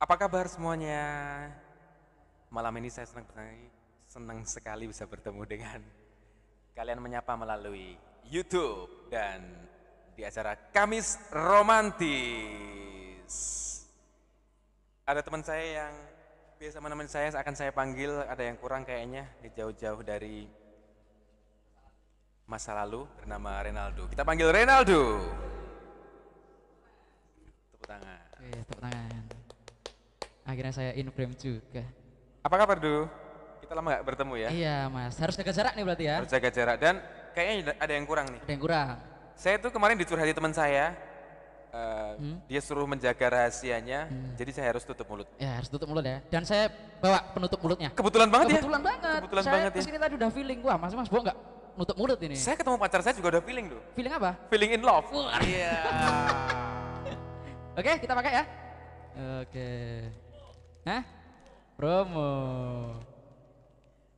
Apa kabar semuanya? Malam ini saya senang senang sekali bisa bertemu dengan kalian menyapa melalui YouTube dan di acara Kamis Romantis. Ada teman saya yang biasa menemani saya akan saya panggil, ada yang kurang kayaknya di jauh-jauh dari masa lalu bernama Renaldo. Kita panggil Renaldo. Tepuk tangan. Akhirnya saya in frame juga. Apa kabar, Du? Kita lama nggak bertemu ya? Iya, Mas. Harus jaga jarak nih berarti ya. Harus jaga jarak dan kayaknya ada yang kurang nih. Ada yang kurang. Saya tuh kemarin dicurhati teman saya, eh, Hmm? dia suruh menjaga rahasianya, jadi saya harus tutup mulut. Ya, harus tutup mulut ya. Dan saya bawa penutup mulutnya. Kebetulan banget Kebetulan ya? banget. Kebetulan saya banget ya. ke sini tadi udah feeling, wah Mas Mas Bo nggak nutup mulut ini. Saya ketemu pacar saya juga udah feeling tuh, Feeling apa? feeling in love. Iya. Oke, kita pakai ya. Oke. Hah? Promo.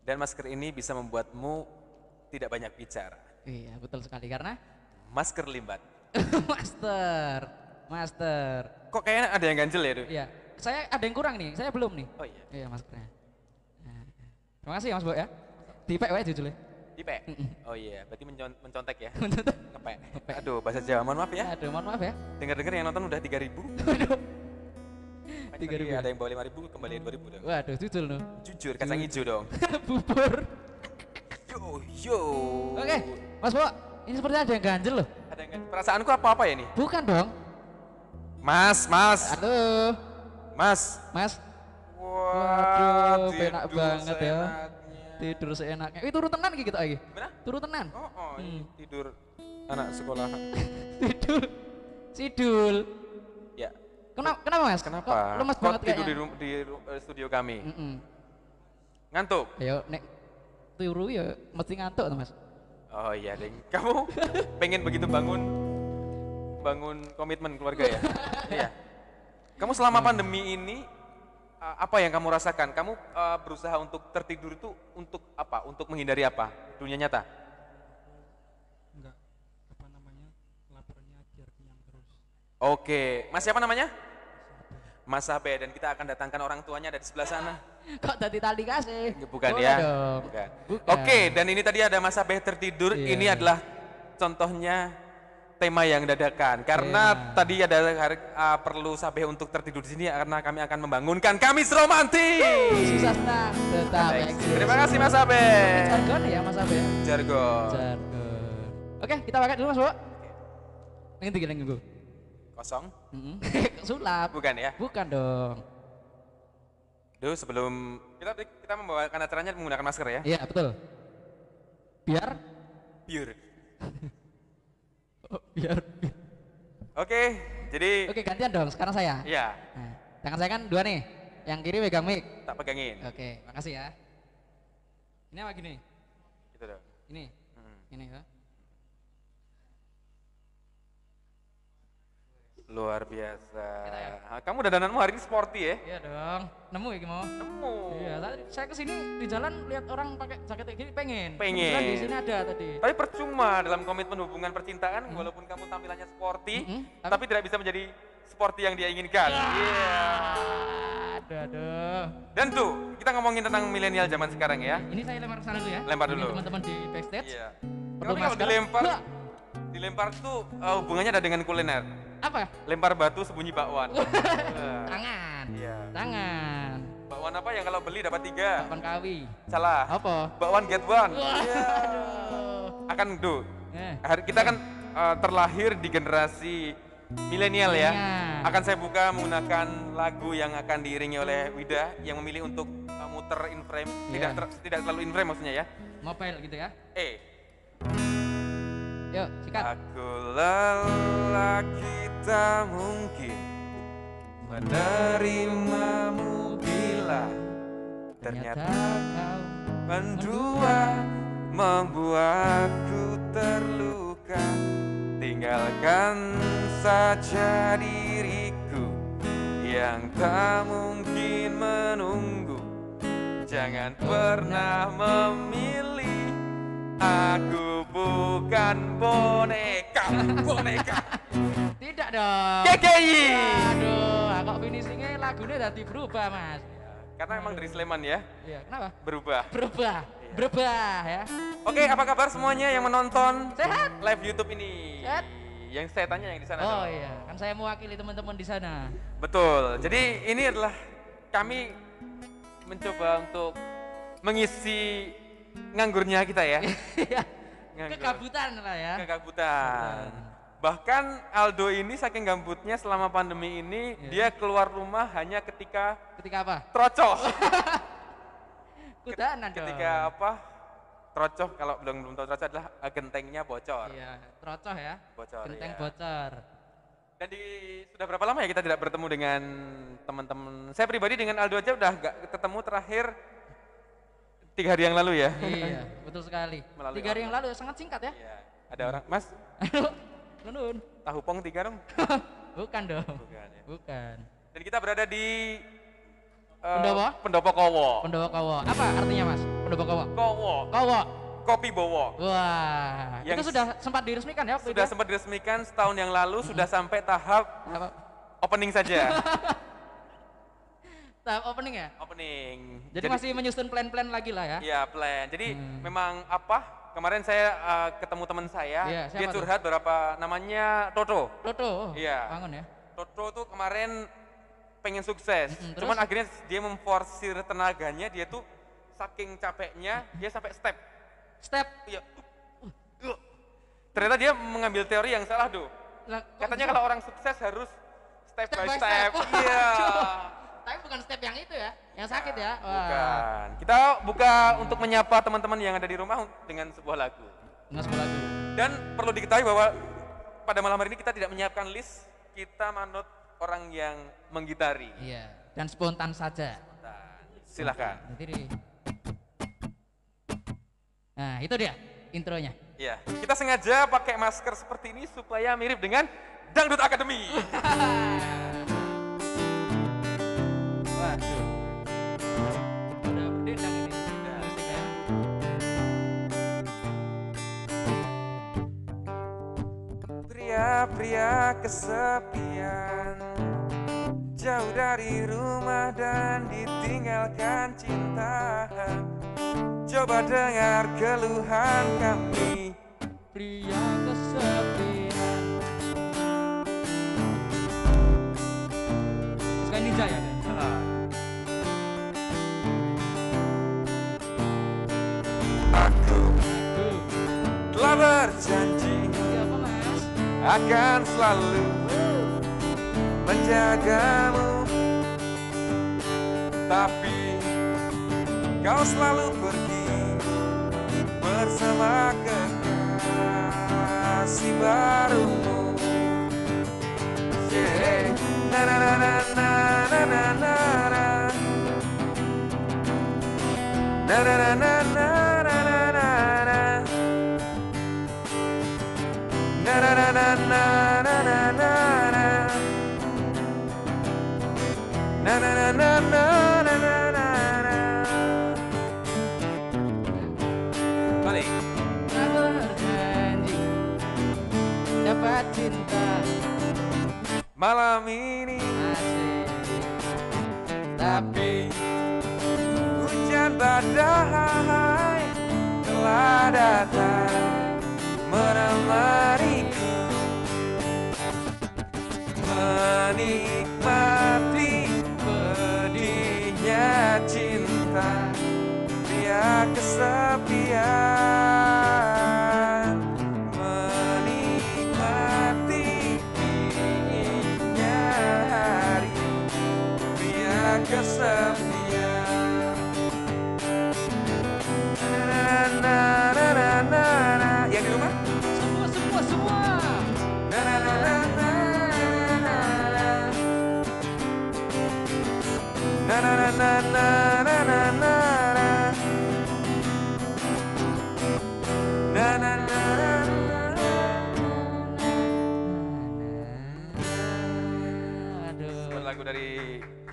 Dan masker ini bisa membuatmu tidak banyak bicara. Iya, betul sekali karena Masker limbat. master, master. Kok kayaknya ada yang ganjel ya? Iya, saya ada yang kurang nih. Saya belum nih. Oh iya. Iya maskernya. Nah, Terima kasih ya Mas Bo ya. Di PW jujur ya. Dipe. Oh iya, berarti mencon- mencontek ya. Mencontek. Ngepek. Ngepek. Aduh, bahasa Jawa. Mohon maaf ya. Aduh, mohon maaf ya. Dengar-dengar yang nonton udah 3000. Waduh. Tadi 3.000. ada yang bawa 5000, kembali 2000 dong. Waduh, jujur loh. Jujur, kacang hijau dong. Bubur. Yo, yo. Oke, Mas Bo, ini sepertinya ada yang ganjel loh. Ada yang ganjel. Perasaanku apa-apa ya nih? Bukan dong. Mas, mas, Aduh, mas. Mas. Wah, Waduh, enak banget ya. Tidur seenaknya. Wih, turu tenan gitu lagi. Gimana? Turu tenan. Oh, oh ini Hmm. tidur anak sekolahan. Tidur. Sidul. Kenapa, kenapa Mas? kenapa? Kok lemas Kok banget tidur di, di eh, studio kami? Mm-mm. Ngantuk? Ayo, nek turu ya mesti ngantuk tuh Mas. Oh iya, Deng. Kamu pengen begitu bangun bangun komitmen keluarga ya? iya. Kamu selama pandemi ini uh, apa yang kamu rasakan? Kamu uh, berusaha untuk tertidur itu untuk apa? Untuk menghindari apa? Dunia nyata? enggak apa namanya laparnya biar kenyang terus Oke, Mas siapa namanya? Mas Abe dan kita akan datangkan orang tuanya dari sebelah sana. Kok tadi tali kasih? Bukan Boleh ya? dong. Bukan. Bukan. Oke, dan ini tadi ada Mas Abe tertidur. Iya. Ini adalah contohnya tema yang dadakan. Karena Tema. tadi ada uh, perlu Sabe untuk tertidur di sini karena kami akan membangunkan Kamis Romantis. Susah senang, tetap. Terima kasih Mas Abe. Jargon ya Mas Abe ya? Jargon. Jargon. Oke, kita pakai dulu Mas Bo. Nanti kita nunggu. Kosong? Sulap. Bukan ya? Bukan dong. Duh, sebelum kita kita membawakan acaranya menggunakan masker ya. Iya, betul. Biar Pure. oh, biar Oke, jadi Oke, gantian dong. Sekarang saya. ya Nah, tangan saya kan dua nih. Yang kiri pegang mic. tak pegangin. Oke, makasih ya. Ini apa gini? Gitu dong. Ini. Hmm. Ini ya. Luar biasa. Ya? Ah, Kamu dandananmu hari ini sporty ya? Iya dong. Nemu ya gimana? Nemu. Iya, tadi saya ke sini di jalan lihat orang pakai jaket kayak gini pengen. Pengen. Kebetulan di sini ada tadi. Tapi percuma dalam komitmen hubungan percintaan, walaupun kamu tampilannya sporty, Mm-mm. tapi tidak bisa menjadi sporty yang dia inginkan. Iya. Aduh, aduh. Dan tuh, kita ngomongin tentang milenial zaman sekarang ya. Ini saya lempar ke sana dulu ya. Lempar dulu. Teman-teman di backstage. Iya. Perlu Tapi kalau dilempar, dilempar tuh uh, hubungannya ada dengan kuliner. Apa? Lempar batu sembunyi bakwan. Tangan. Iya. Tangan. Bakwan apa yang kalau beli dapat tiga? Bakwan kawi. Salah. Apa? Bakwan get one. Wah, Iya. Akan do. Eh. Kita kan uh, terlahir di generasi milenial ya. Akan saya buka menggunakan lagu yang akan diiringi oleh Wida yang memilih untuk uh, muter in frame, tidak Iya. ter- tidak terlalu in frame maksudnya ya. Mobile gitu ya. Eh, Yuk, sikat. aku lelaki tak mungkin menerimamu bila ternyata kau Mendua membuatku terluka. Tinggalkan saja diriku Yang tak mungkin menunggu. Jangan pernah memilih Aku bukan boneka. Boneka Tidak dong. KKI Aduh, kok finishingnya lagu lagunya tadi berubah mas. Karena emang dari Sleman ya, Iya, kenapa? berubah. Berubah, Iya. berubah ya. Oke, apa kabar semuanya yang menonton Sehat. live YouTube ini? Sehat. Yang saya tanya yang di sana. Oh dong. iya, kan saya mewakili teman-teman di sana. Betul. Jadi ini adalah kami mencoba untuk mengisi nganggurnya kita ya. Iya. Nganggur. Kegabutan lah ya. Kegabutan. Bahkan Aldo ini saking gambutnya selama pandemi ini Iya. dia keluar rumah hanya ketika Ketika apa? trocoh. Kudanan dong. ketika apa? Trocoh kalau belum belum tahu trocoh adalah eh, gentengnya bocor. Iya, trocoh ya. Bocor. Genteng ya. bocor. Dan di sudah berapa lama ya kita tidak bertemu dengan teman-teman? Saya pribadi dengan Aldo aja udah nggak ketemu terakhir tiga hari yang lalu ya. iya, betul sekali. Melalui Tiga hari yang lalu sangat singkat ya. Iya. Ada orang, Mas, Nun. tahu pong tiga dong? Bukan dong. Bukan ya. Bukan. Dan kita berada di eh, Pendopo? Pendopo Kowo. Pendopo Kowo. Apa artinya mas? Pendopo Kowo. Kowo. Kowo. Kopi Bowo. Wah, Yang itu sudah sempat diresmikan ya waktu Sudah itu? sempat diresmikan setahun yang lalu, sudah sampai tahap Apa? opening saja. Tahap opening ya? opening. Jadi, masih menyusun plan-plan lagi lah ya? Iya plan. Jadi Hmm. memang apa? Kemarin saya eh, ketemu teman saya, Iya, dia siapa tuh? curhat berapa namanya Toto. Toto, oh, Iya. bangun ya? Toto tuh kemarin pengen sukses, Mm-mm, cuman terus? akhirnya dia memforsir tenaganya, dia tuh saking capeknya dia sampai step. Step. Iya. Uh, uh. Ternyata dia mengambil teori yang salah, kok Katanya kalau orang sukses harus step, Step by step. Iya. Tapi bukan step yang itu ya, yang sakit ya? Wah. Bukan. Kita buka untuk menyapa teman-teman yang ada di rumah dengan sebuah lagu. Nggak sebelah lagu. Dan perlu diketahui bahwa pada malam hari ini kita tidak menyiapkan list, kita manut orang yang menggitari. Iya, dan spontan saja. Nah, silahkan. Nanti di... Nah, itu dia intronya. Ya, kita sengaja pakai masker seperti ini supaya mirip dengan Dangdut Academy. Ini. Pria-pria kesepian Jauh dari rumah dan ditinggalkan cinta Coba dengar keluhan kami Pria kesepian. Suka ninja ya? Mas? akan selalu menjagamu Tapi kau selalu pergi bersama kekasih barumu Yeah. Na na na na na. Na na na na na na na Berjanji dapat cinta Malam ini asik. Tapi hujan badai telah datang menemaniku me.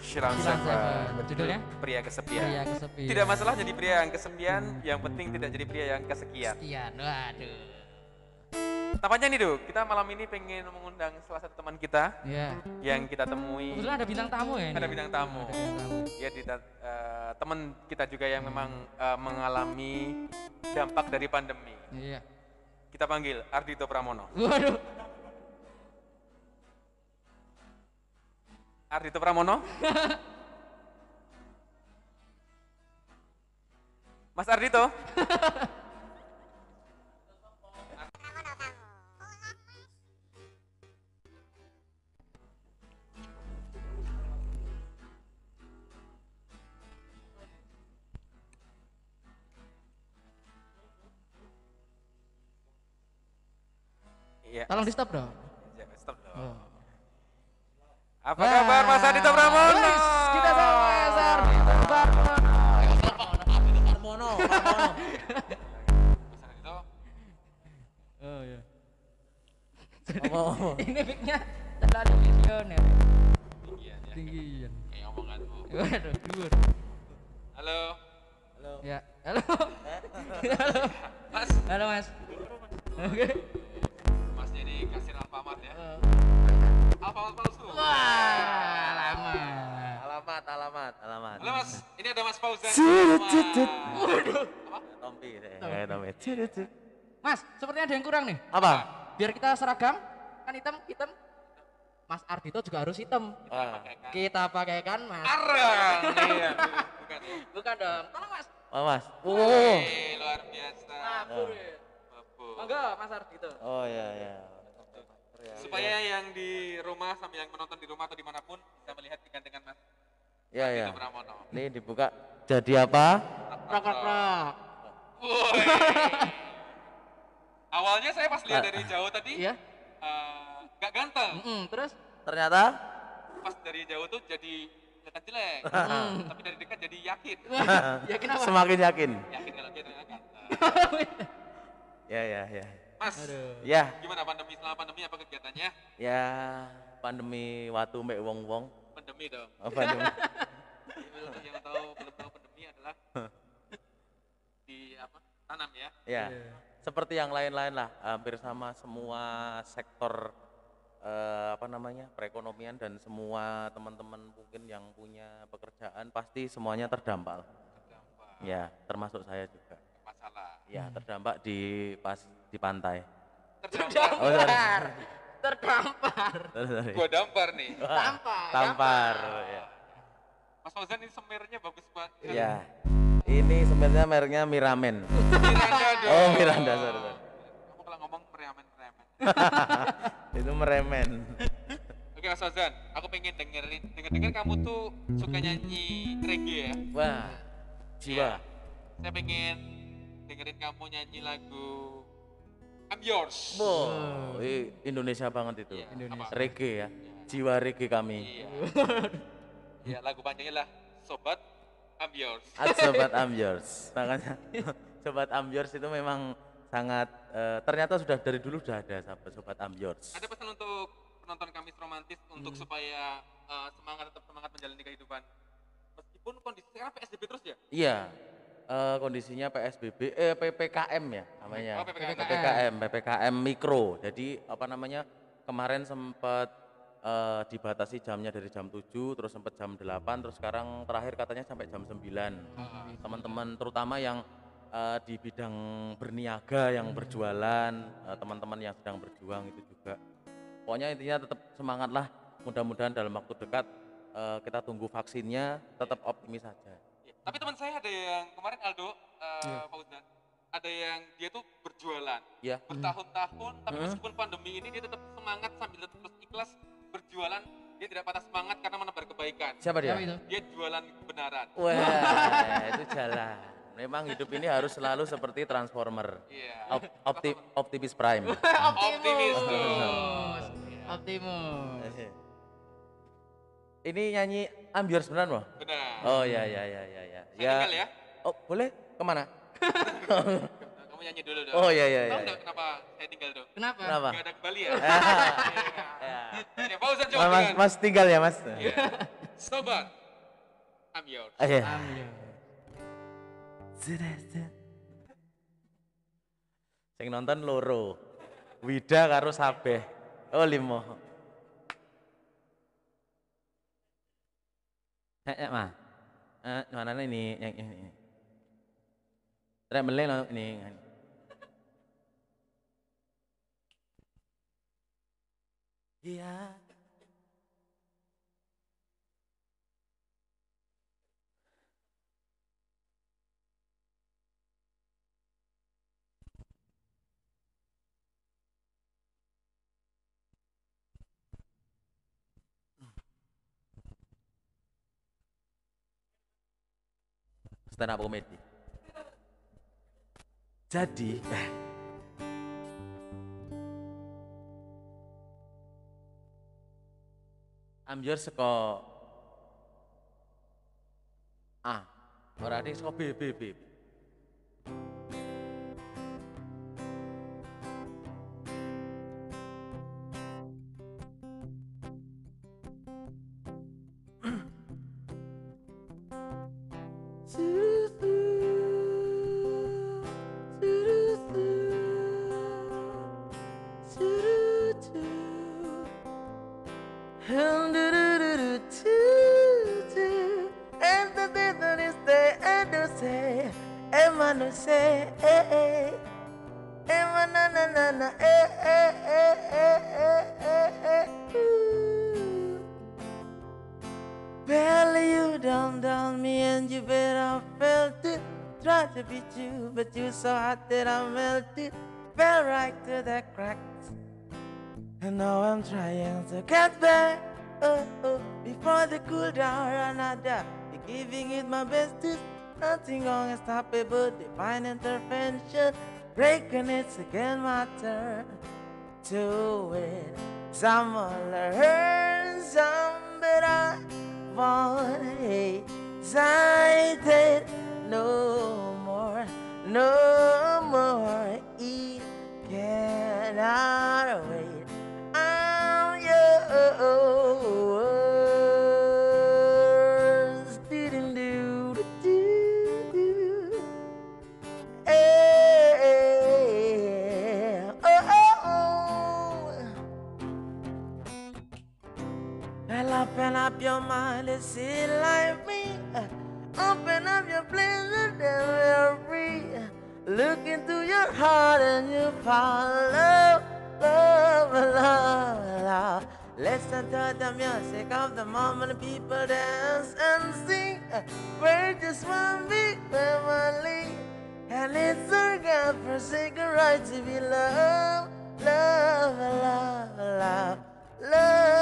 Shiram Seven. Judulnya? Pria Kesepian Pria kesepian. Tidak masalah jadi pria yang kesepian Yang penting tidak jadi pria yang kesekian Sekian, waduh. tampaknya nih dok, kita malam ini pengen mengundang salah satu teman kita Iya. yang kita temui. Kebetulan ada bintang tamu ya. ini? Ada bintang tamu. Ada bintang tamu. Ya di eh, teman kita juga yang memang eh, mengalami dampak dari pandemi. Iya. Kita panggil Ardito Pramono. Waduh. Ardito Pramono. Mas Ardito. Tolong di stop dong. Ya, Stop dong. Oh. Apa kabar Mas Ardito Pramono? Wis, Kita sama Mas Ardito Pramono. Parmono. Mas Ardito, Oh iya. Apa? Ini mic-nya terlalu visioner. tinggian ya. Tinggian. Kayak omonganmu. Waduh, dhuwur. Halo. Halo. Ya, halo. Halo. Mas. Halo, Mas. Oke. Mas jadi kasir Alfamart ya. Oh. Alfamart palsu. Wah, lama. Alamat, alamat, alamat. Halo Mas, ini ada Mas Fauzan. Tompi deh. Eh, Tompi. Mas, sepertinya ada yang kurang nih. Apa? Biar kita seragam, kan hitam, hitam. Mas Ardito juga harus hitam. Wah, Kita pakaikan, Mas. Arang. Iya. Bukan ya. Bukan dong. Tolong, Mas. oh, Mas. Oh. Luar biasa. Mabur. ya. Mabuk. Monggo, Mas Ardito. Oh iya iya. Supaya yang di rumah sambil yang menonton di rumah atau di mana pun bisa melihat digantikan Mas Iya iya. Ardito Pramono. Ini dibuka jadi apa? Woi. Awalnya saya pas lihat Ah. dari jauh tadi Iya. eh, nggak ganteng. Mm-mm, terus? Ternyata Pas dari jauh tuh jadi kelihatan jelek. Tapi dari dekat jadi yakin. ya kenapa? semakin yakin. Yakin kalau dia ternyata ganteng. Ya ya ya. Mas, Aduh. Ya, gimana pandemi selama pandemi apa kegiatannya? ya pandemi watu mbek wong-wong. Pandemi dong. Oh, pandemi. Untuk yang tahu belum tahu pandemi adalah di apa? Tanam ya. ya. Seperti yang lain-lain lah, hampir sama semua sektor eh, apa namanya? perekonomian dan semua teman-teman mungkin yang punya pekerjaan pasti semuanya terdampak. Terdampak. Ya, termasuk saya juga. Masalah. Ya, terdampak di pas di pantai. Terdampak. Oh, sorry. Terdampar. Terdampar. Sorry. Gua dampar nih. Tampar. Tampar. Ya. Mas Fauzan ini semirnya bagus banget. ya. Ini sebenarnya mereknya Miramen. Miranda dong. Oh, Miranda, sorry, sorry. Kamu kalau ngomong meriamen meriamen. Itu meremen. Oke Mas Fauzan, aku pengen dengerin denger denger kamu tuh suka nyanyi reggae ya. Wah, jiwa. Saya pengen dengerin kamu nyanyi lagu I'm Yours. Wow, Indonesia banget itu. Iya, Indonesia. Reggae ya. Jiwa reggae kami. Iya. Iya, lagu panjangnya lah Sobat I'm Yours. At Sobat I'm Yours. Makanya Sobat I'm Yours itu memang sangat eh, ternyata sudah dari dulu sudah ada Sobat Sobat I'm Yours. Ada pesan untuk penonton Kamis Romantis untuk supaya uh, semangat tetap semangat menjalani kehidupan. Meskipun kondisi sekarang PSBB terus ya. Iya. Eh, kondisinya PSBB eh PPKM ya namanya. Oh, PPKM. PPKM, PPKM mikro. Jadi apa namanya? Kemarin sempat eh, dibatasi jamnya dari jam 7 terus sempat jam 8 terus sekarang terakhir katanya sampai jam 9. Teman-teman terutama yang eh, di bidang berniaga yang berjualan, eh, teman-teman yang sedang berjuang itu juga. Pokoknya intinya tetap semangat lah. Mudah-mudahan dalam waktu dekat kita tunggu vaksinnya, tetap optimis saja. Tapi teman saya ada yang kemarin Aldo uh, Fauzan, ada yang dia tuh berjualan Ya. bertahun-tahun, tapi Hmm. meskipun pandemi ini dia tetap semangat sambil tetap terus ikhlas berjualan. Dia tidak patah semangat karena menebar kebaikan. Siapa dia? Dia jualan kebenaran. Wah, itu jalan. Memang hidup ini harus selalu seperti Transformer. Iya. Op- opti- Optimus Prime. Optimis. Optimus. Optimus. Ini nyanyi ambiar sebenarnya. Benar. Oh ya ya ya ya ya. Saya tinggal ya. Oh boleh ke mana? Kamu nyanyi dulu dong. Oh ya ya Tahu ya. nggak kenapa saya tinggal dong? Kenapa? Kenapa? Gak ada kembali ya? Ya. Ya, Fauzan coba Mas, dengan mas tinggal ya mas. Iya. Sobat, I'm yours. Ah, ya. Ambil. Sing nonton loro. Wida karo Sabeh. Oh limo. Eh, eh, mah. Eh, mana ini yang ini. Trek meleh lo ini. Iya. stand up comedy jadi eh, Amjor seko A, ah, berarti seko B, B, B. I'm trying to get back. Oh, oh, before the cool down run out there. Giving it my best bestest. Nothing gonna stop it but divine intervention. Breaking it's again my turn to it. Someone learn some, but I want excited no more, no more. It cannot wait. Open up your mind and see like me. Open up your pleasure, then we're free. Look into your heart and you find love, love, love. Listen to the music of the moment people dance and sing. We're just one big family. And it's our God-forsaken right to be loved, love, love, love, love.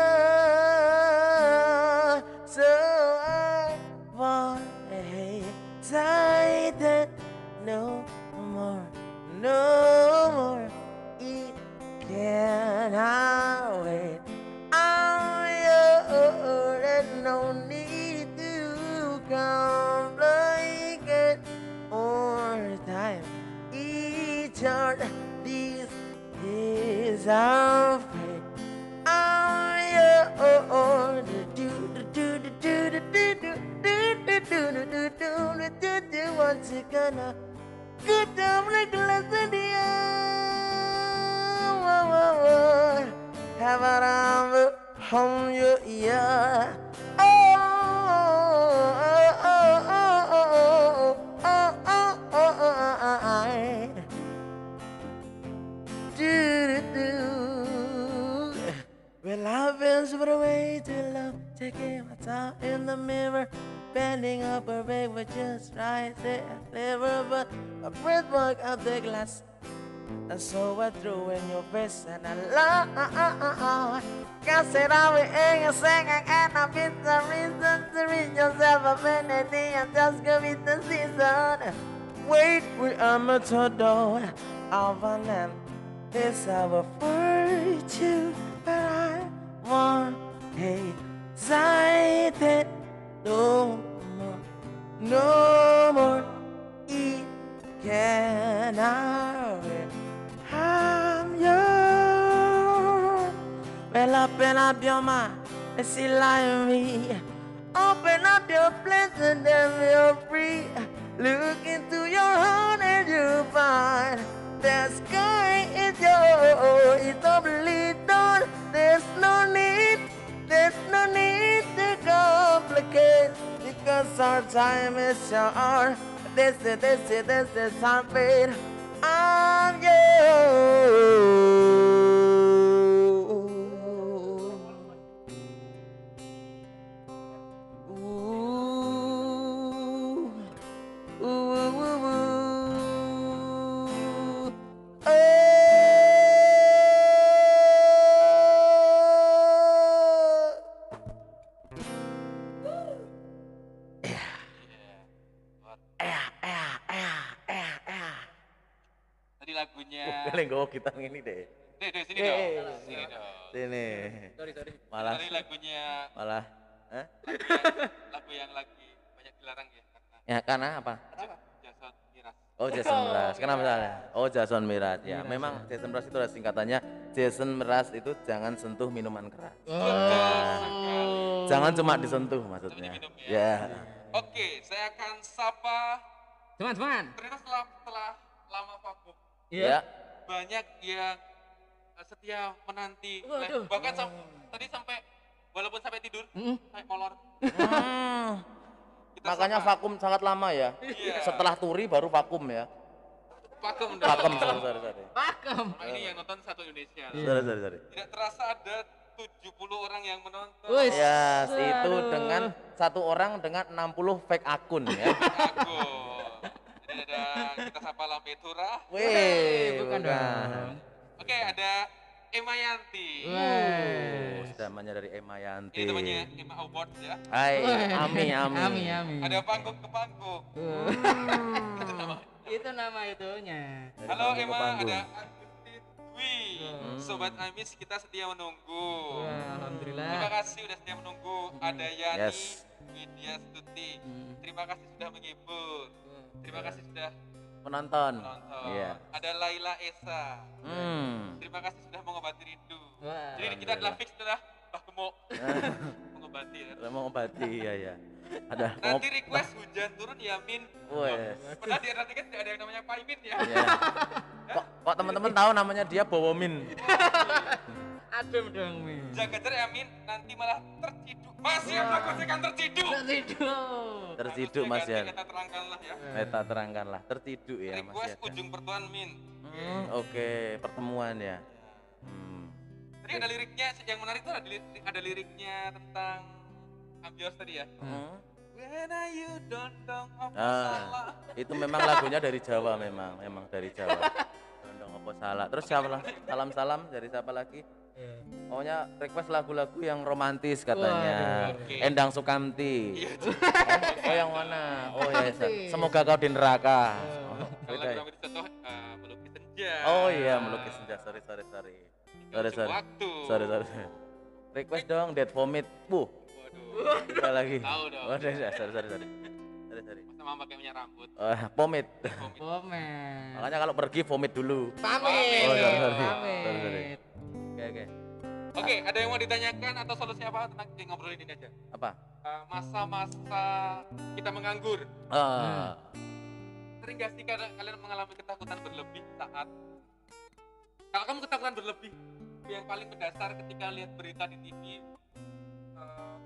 So I threw in your face and I love. Can't sit down with you singing and I'm in the reason to read yourself a minute and just go with the season. Wait, we are matador of an end. This our fortune, but I want excited no more, no more. It cannot open up your mind and see life in me. Open up your plans and then feel free. Look into your heart and you'll find the sky is yours. It's a done. There's no need, there's no need to complicate because our time is short. This is, this is, this is our fate. I'm yours. Kalian gue gitar ini deh. Deh, deh, sini dong. Sini dong. Sini. Sorry, sorry. Malah, Tadi lagunya malah. Hah? lagu yang, lagu yang lagi banyak dilarang ya karena Ya karena apa? Jason Miras. Oh Jason Mraz. Kenapa salah? Oh Jason Mraz. Ya, memang Jason Mraz itu ada singkatannya. Jason Mraz itu jangan sentuh minuman keras. Oh. Jangan cuma disentuh maksudnya. diminum Ya. ya. Oke, saya akan sapa Teman-teman. ternyata setelah setelah lama vakum Ya. Banyak yang eh, setia menanti Waduh. bahkan sam- tadi sampai walaupun sampai tidur Mm. sampai molor Hmm. Makanya sapa. vakum sangat lama ya. Iya. Setelah turi baru vakum ya. vakum. Vakum, sorry, sorry, sorry. Pakem. Nah, ini yang nonton satu Indonesia Sorry, sorry, sorry. tidak terasa ada 70 orang yang menonton Wih. Yes, itu dengan satu orang dengan 60 fake akun ya. aku ada kita sapa Lampetura Wih, bukan dong. oke ada Emma Yanti Oh, sudah namanya dari Emma Yanti. ini temannya Emma Award ya Hai. Ami, Ami. Ami, Ami. ada panggung ke panggung Uh. itu nama Itu nama itunya. Dari Halo Emma, ada Dwi. Sobat Amis kita setia menunggu. Wah, Terima alhamdulillah. kasih sudah setia menunggu. Ada Yani, Yes. Widya Stuti. Hmm. Terima kasih sudah menghibur. Terima kasih sudah Penonton. menonton. Iya. Ada Laila Esa. Hmm. Terima kasih sudah mengobati rindu. Wah. Jadi kita adalah fix adalah Mbah Gemuk. mengobati. ya. Saya mau obati ya ya. Ada Nanti request hujan turun ya Min. Wes. Padahal di RT kan tidak ada yang namanya Paimin ya. Ya. Kok, kok teman-teman tahu namanya dia Bowomin? Adem dong, Mi. Jaga jarak ya Min, nanti malah terciduk. Masih ada gocekan terciduk. Terciduk Harus Mas ya. Kita terangkanlah ya. Kita terangkanlah, terciduk ya Mas Request ya. ujung pertuan Min. Hmm, oke, pertemuan ya. Hmm. Tadi ada liriknya, yang menarik tuh ada, lirik, ada liriknya tentang Ambios tadi ya. Hmm. When are you don't dong apa Ah, salah. itu memang lagunya dari Jawa memang, memang dari Jawa. Dondong apa salah. Terus siapa lah? Salam-salam dari siapa lagi? Pokoknya request lagu-lagu yang romantis katanya. Waduh, oke. Endang Sukamti. Iya, Oh, oh, yang mana? Oh ya, semoga kau di neraka. Oh, Kalau ya? lagu itu contoh uh, melukis senja. Oh iya, melukis senja. Sorry, sorry, sorry. Sorry, sorry. Waktu. Sorry, sorry. sorry. Request dong Dead Vomit. Buh, Waduh. ada lagi. Tahu dong. Oh, sorry, sorry, sorry, sorry. Sorry, sorry. Masa mama pakai minyak rambut. Oh, pomit. Komen. Makanya kalau pergi vomit dulu. Pamit. Oh, sorry, sorry. Pamit. Sorry, sorry. Oke, oke. Oke, ada yang mau ditanyakan atau solusi apa tentang yang ngobrolin ini aja? Apa? Uh, Masa-masa kita menganggur. Ah, Sering gak sih kalian kalian mengalami ketakutan berlebih saat kalau kamu ketakutan berlebih yang paling mendasar ketika lihat berita di TV eh,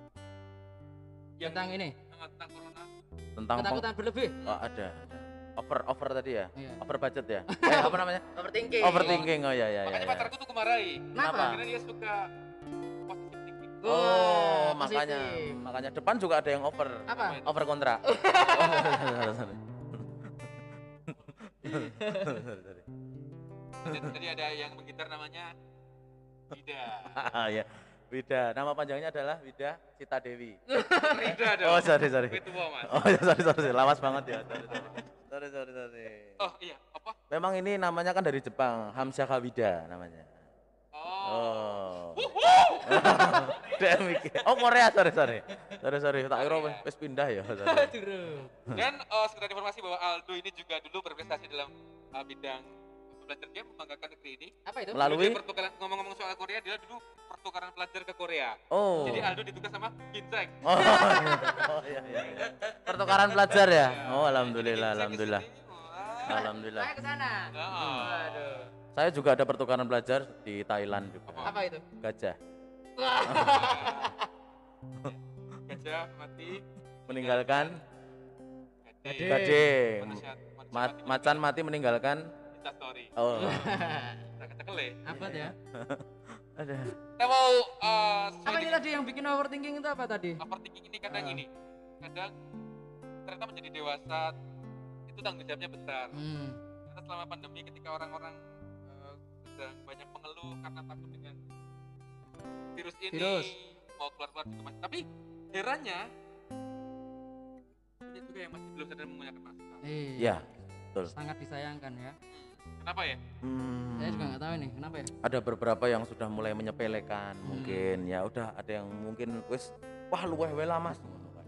yang Tentang ini. eh, tentang corona tentang peng- Ketakutan berlebih. Oh, ada. ada. Over over tadi ya? Iya. Over budget ya? eh, apa namanya? Overthinking. Overthinking. Oh ya ya ya. makanya ya. pacarku tuh kemarahi Kenapa? karena dia suka positive thinking Oh, Wah, makanya positif. makanya depan juga ada yang over. Apa? Over kontrak. oh, sorry, sorry. Tadi ada yang menggitar namanya Wida Ah, ya. Wida, nama panjangnya adalah Wida Cita Dewi. Rida dong Oh, sorry, sorry. Itu tua mas Oh, ya, sorry, sorry, sorry. lawas banget ya. Sorry, sorry. Sorry, sorry, sorry. oh iya apa Memang ini namanya kan dari Jepang, Hamzah Kawida namanya. oh, Oh. Oh, Korea, sorry, sorry. Sorry, sorry. Tak kira wis- wis pindah ya. Dan eh, sekedar informasi bahwa Aldo ini juga dulu berprestasi dalam eh, bidang belajar dia membanggakan negeri ini Apa itu? Melalui pertukaran ngomong-ngomong soal Korea dia dulu pertukaran pelajar ke Korea Oh. jadi Aldo ditugas sama Ginseng Oh, oh iya, iya. Pertukaran pelajar ya? Oh, alhamdulillah, Ginseng alhamdulillah. ke sini. Alhamdulillah. Saya ke sana. Heeh. Waduh. Saya juga ada pertukaran pelajar di Thailand juga. Apa itu? Gajah gajah mati meninggalkan Gading. Manusia, manusia Ma- mati macan mati meninggalkan Insta story. oh Kita kecekel ya. Apa ya? ada Kita mau uh, Apa ini dengan tadi yang bikin overthinking itu apa tadi? overthinking ini kadang Ah. ini. Kadang ternyata menjadi dewasa itu tanggung jawabnya besar. Hmm. Ternyata selama pandemi ketika orang-orang uh, sedang banyak mengeluh karena takut dengan virus ini Virus. mau keluar-keluar juga masih. Tapi herannya banyak juga yang masih belum sadar menggunakan masker. Iya. ya betul Sangat disayangkan ya. Kenapa ya? Hmm, Saya juga nggak tahu nih kenapa ya. ada beberapa yang sudah mulai menyepelekan Hmm. mungkin ya udah ada yang mungkin wis wah luweh wae lah mas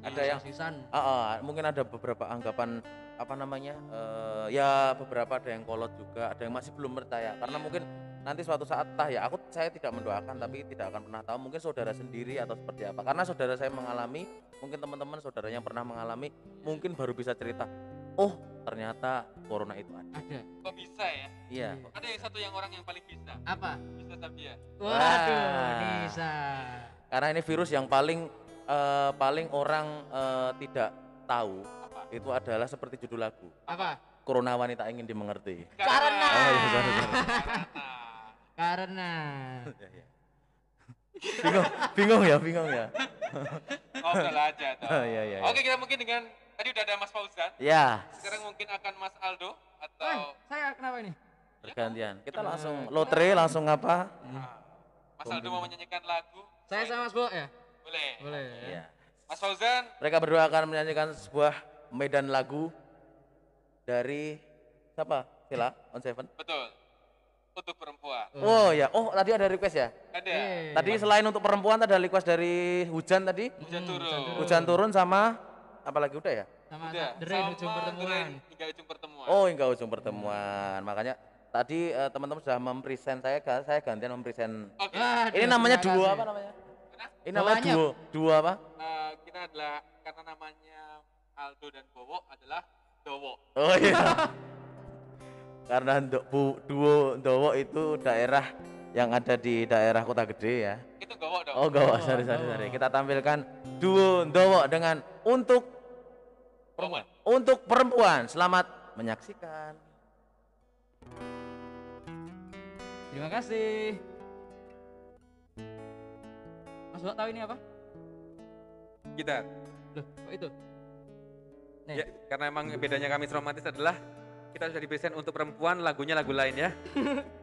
ada yang sisan. Ah, ah, mungkin ada beberapa anggapan apa namanya eh, ya beberapa ada yang kolot juga ada yang masih belum percaya karena mungkin nanti suatu saat tah ya aku saya tidak mendoakan tapi tidak akan pernah tahu mungkin saudara sendiri atau seperti apa karena saudara saya mengalami mungkin teman-teman saudaranya pernah mengalami mungkin baru bisa cerita oh ternyata corona itu ada Ada. Kok bisa ya? iya Ada yang satu yang orang yang paling bisa. Apa? Bisa Sabia. Waduh, Wah. Nisa. karena ini virus yang paling eh, paling orang eh, tidak tahu Apa? itu adalah seperti judul lagu Apa? Corona wanita ingin dimengerti Karena. oh iya sorry sorry Karena. Karena. Ya, ya. bingung bingung ya bingung ya Ngobrol aja toh. Oh, iya, iya, iya. Oke, kita mungkin dengan tadi udah ada Mas Fauzan. ya Sekarang mungkin akan Mas Aldo atau saya kenapa ini? bergantian kita langsung lotre langsung apa Ah, Mas Aldo mau menyanyikan lagu. Saya sama Mas Bo ya? Boleh. Boleh. ya Mas Fauzan, mereka berdua akan menyanyikan sebuah medan lagu dari siapa Sila on Seven betul. Untuk perempuan. oh ya oh tadi ada request ya Ada. Eh, tadi selain untuk perempuan ada request dari hujan tadi Hujan turun. hujan turun sama apalagi udah ya sama Udah. Rain ujung pertemuan. Hingga ujung pertemuan. Oh, hingga ujung pertemuan. Makanya tadi eh, teman-teman sudah mempresent saya, ga- saya gantian mempresent. Oke. Waduh, Ini namanya kasih. apa namanya? Kenapa? Ini namanya Duanya. duo, duo apa? Eh, kita adalah karena namanya Aldo dan Bowo adalah Dowo. Oh iya. Karena untuk bu, duo Dowo itu daerah yang ada di daerah kota gede ya. Itu Gowo dong. Oh, Gowo, sorry, sorry, sorry. Kita tampilkan duo Dowo dengan untuk Perempuan. untuk perempuan. Selamat menyaksikan. Terima kasih. Mas Bo tahu ini apa? Gitar. Loh, kok itu? Nih. Ya, karena emang bedanya kami romantis adalah kita sudah dipresent untuk perempuan, lagunya lagu lain. Ya.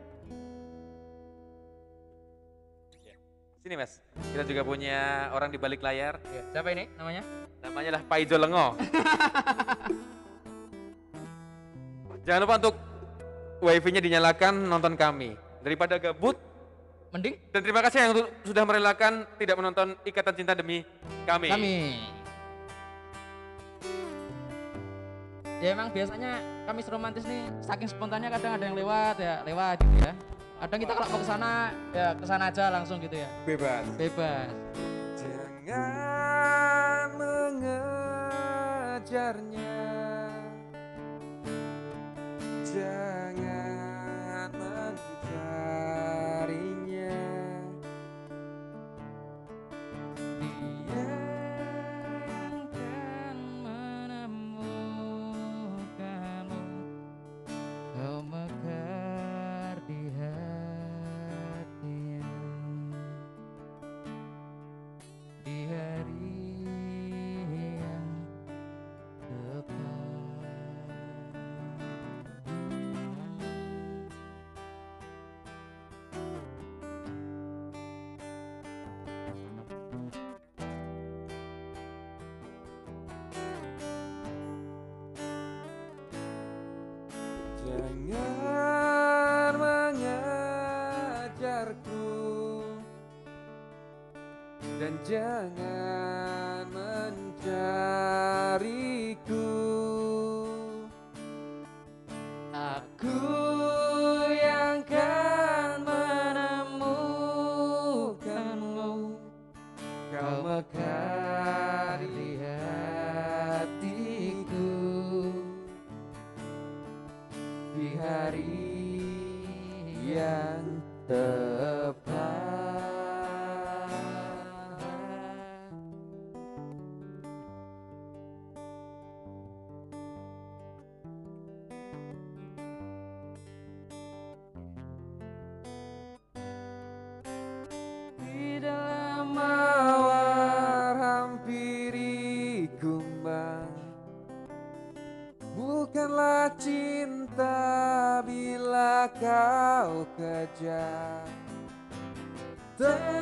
Sini mas, kita juga punya orang di balik layar, Ya, Siapa ini namanya? namanya lah Paijo Lengo. Jangan lupa untuk wifi-nya dinyalakan nonton kami. Daripada gabut, Mending dan terima kasih yang sudah merelakan tidak menonton Ikatan Cinta Demi Kami. kami. Ya emang biasanya kami romantis nih saking spontannya kadang ada yang lewat ya lewat gitu ya. Kadang kita kalau mau ke sana ya ke sana aja langsung gitu ya. Bebas. Bebas. Jangan mengejarnya Jangan 对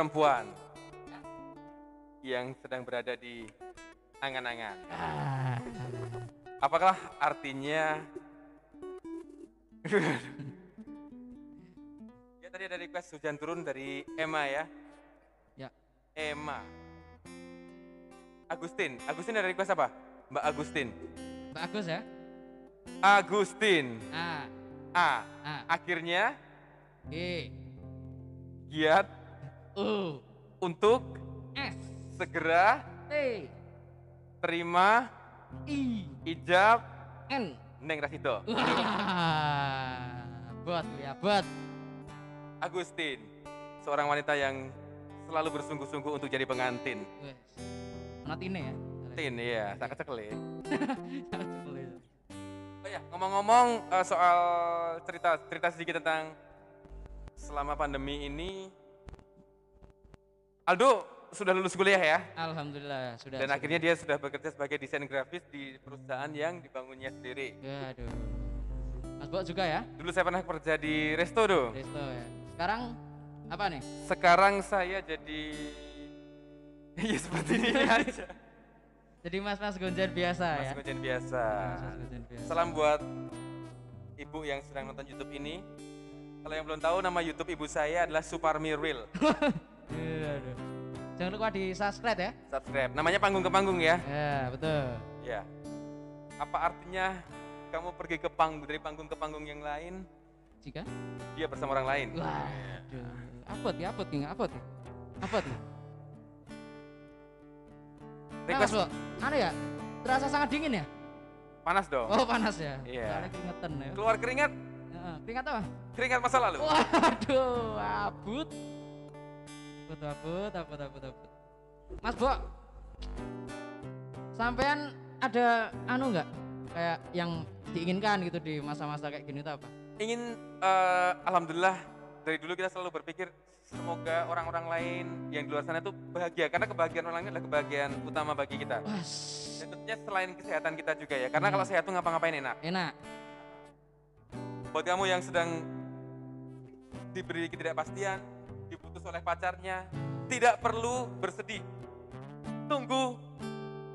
perempuan yang sedang berada di angan-angan. Apakah artinya Ya tadi ada request hujan turun dari Emma ya. Ya. Emma. Agustin, Agustin ada request apa? Mbak Agustin. Bagus ya Agustin. A A. A Akhirnya E giat U untuk S segera T terima I ijab N Neng Rasito. Bot ya bot. Agustin, seorang wanita yang selalu bersungguh-sungguh untuk jadi pengantin. Ini ya. Tin, iya, tak kecekle. Oh ya, ngomong-ngomong eh, soal cerita cerita sedikit tentang selama pandemi ini. Aldo sudah lulus kuliah ya, Alhamdulillah sudah. dan sudah. akhirnya dia sudah bekerja sebagai desain grafis di perusahaan yang dibangunnya sendiri. Ya, aduh. Mas Bok juga ya? Dulu saya pernah kerja di resto tuh. Resto ya. Sekarang apa nih? Sekarang saya jadi ya seperti ini aja. Jadi mas-mas gonjen biasa Mas ya? Biasa. Mas gonjen biasa. Salam buat ibu yang sedang nonton YouTube ini. Kalau yang belum tahu nama YouTube ibu saya adalah Suparmi Real. Iya, aduh. Jangan lupa di subscribe ya. Subscribe. Namanya panggung ke panggung ya. Ya, betul. Ya. Apa artinya kamu pergi ke panggung dari panggung ke panggung yang lain, Jika? dia bersama orang lain. Wah. Apot ya, apot nih, apot nih. Apot nih. Request Bok. Anu ya? Terasa sangat dingin ya? panas dong. Oh, panas ya? Iya. Keringetan ya. Keluar keringat, Keringat apa? keringat masa lalu. Waduh, abut. Abut, abut, abut, abut, abut. Mas Bo, sampean ada anu nggak kayak yang diinginkan gitu di masa-masa kayak gini tuh apa? Ingin eh, alhamdulillah dari dulu kita selalu berpikir semoga orang-orang lain yang di luar sana itu bahagia karena kebahagiaan orang lain adalah kebahagiaan utama bagi kita. Was, Dan tentunya selain kesehatan kita juga ya, karena kalau sehat tuh ngapa-ngapain enak. enak. Buat kamu yang sedang diberi ketidakpastian, diputus oleh pacarnya, tidak perlu bersedih. Tunggu.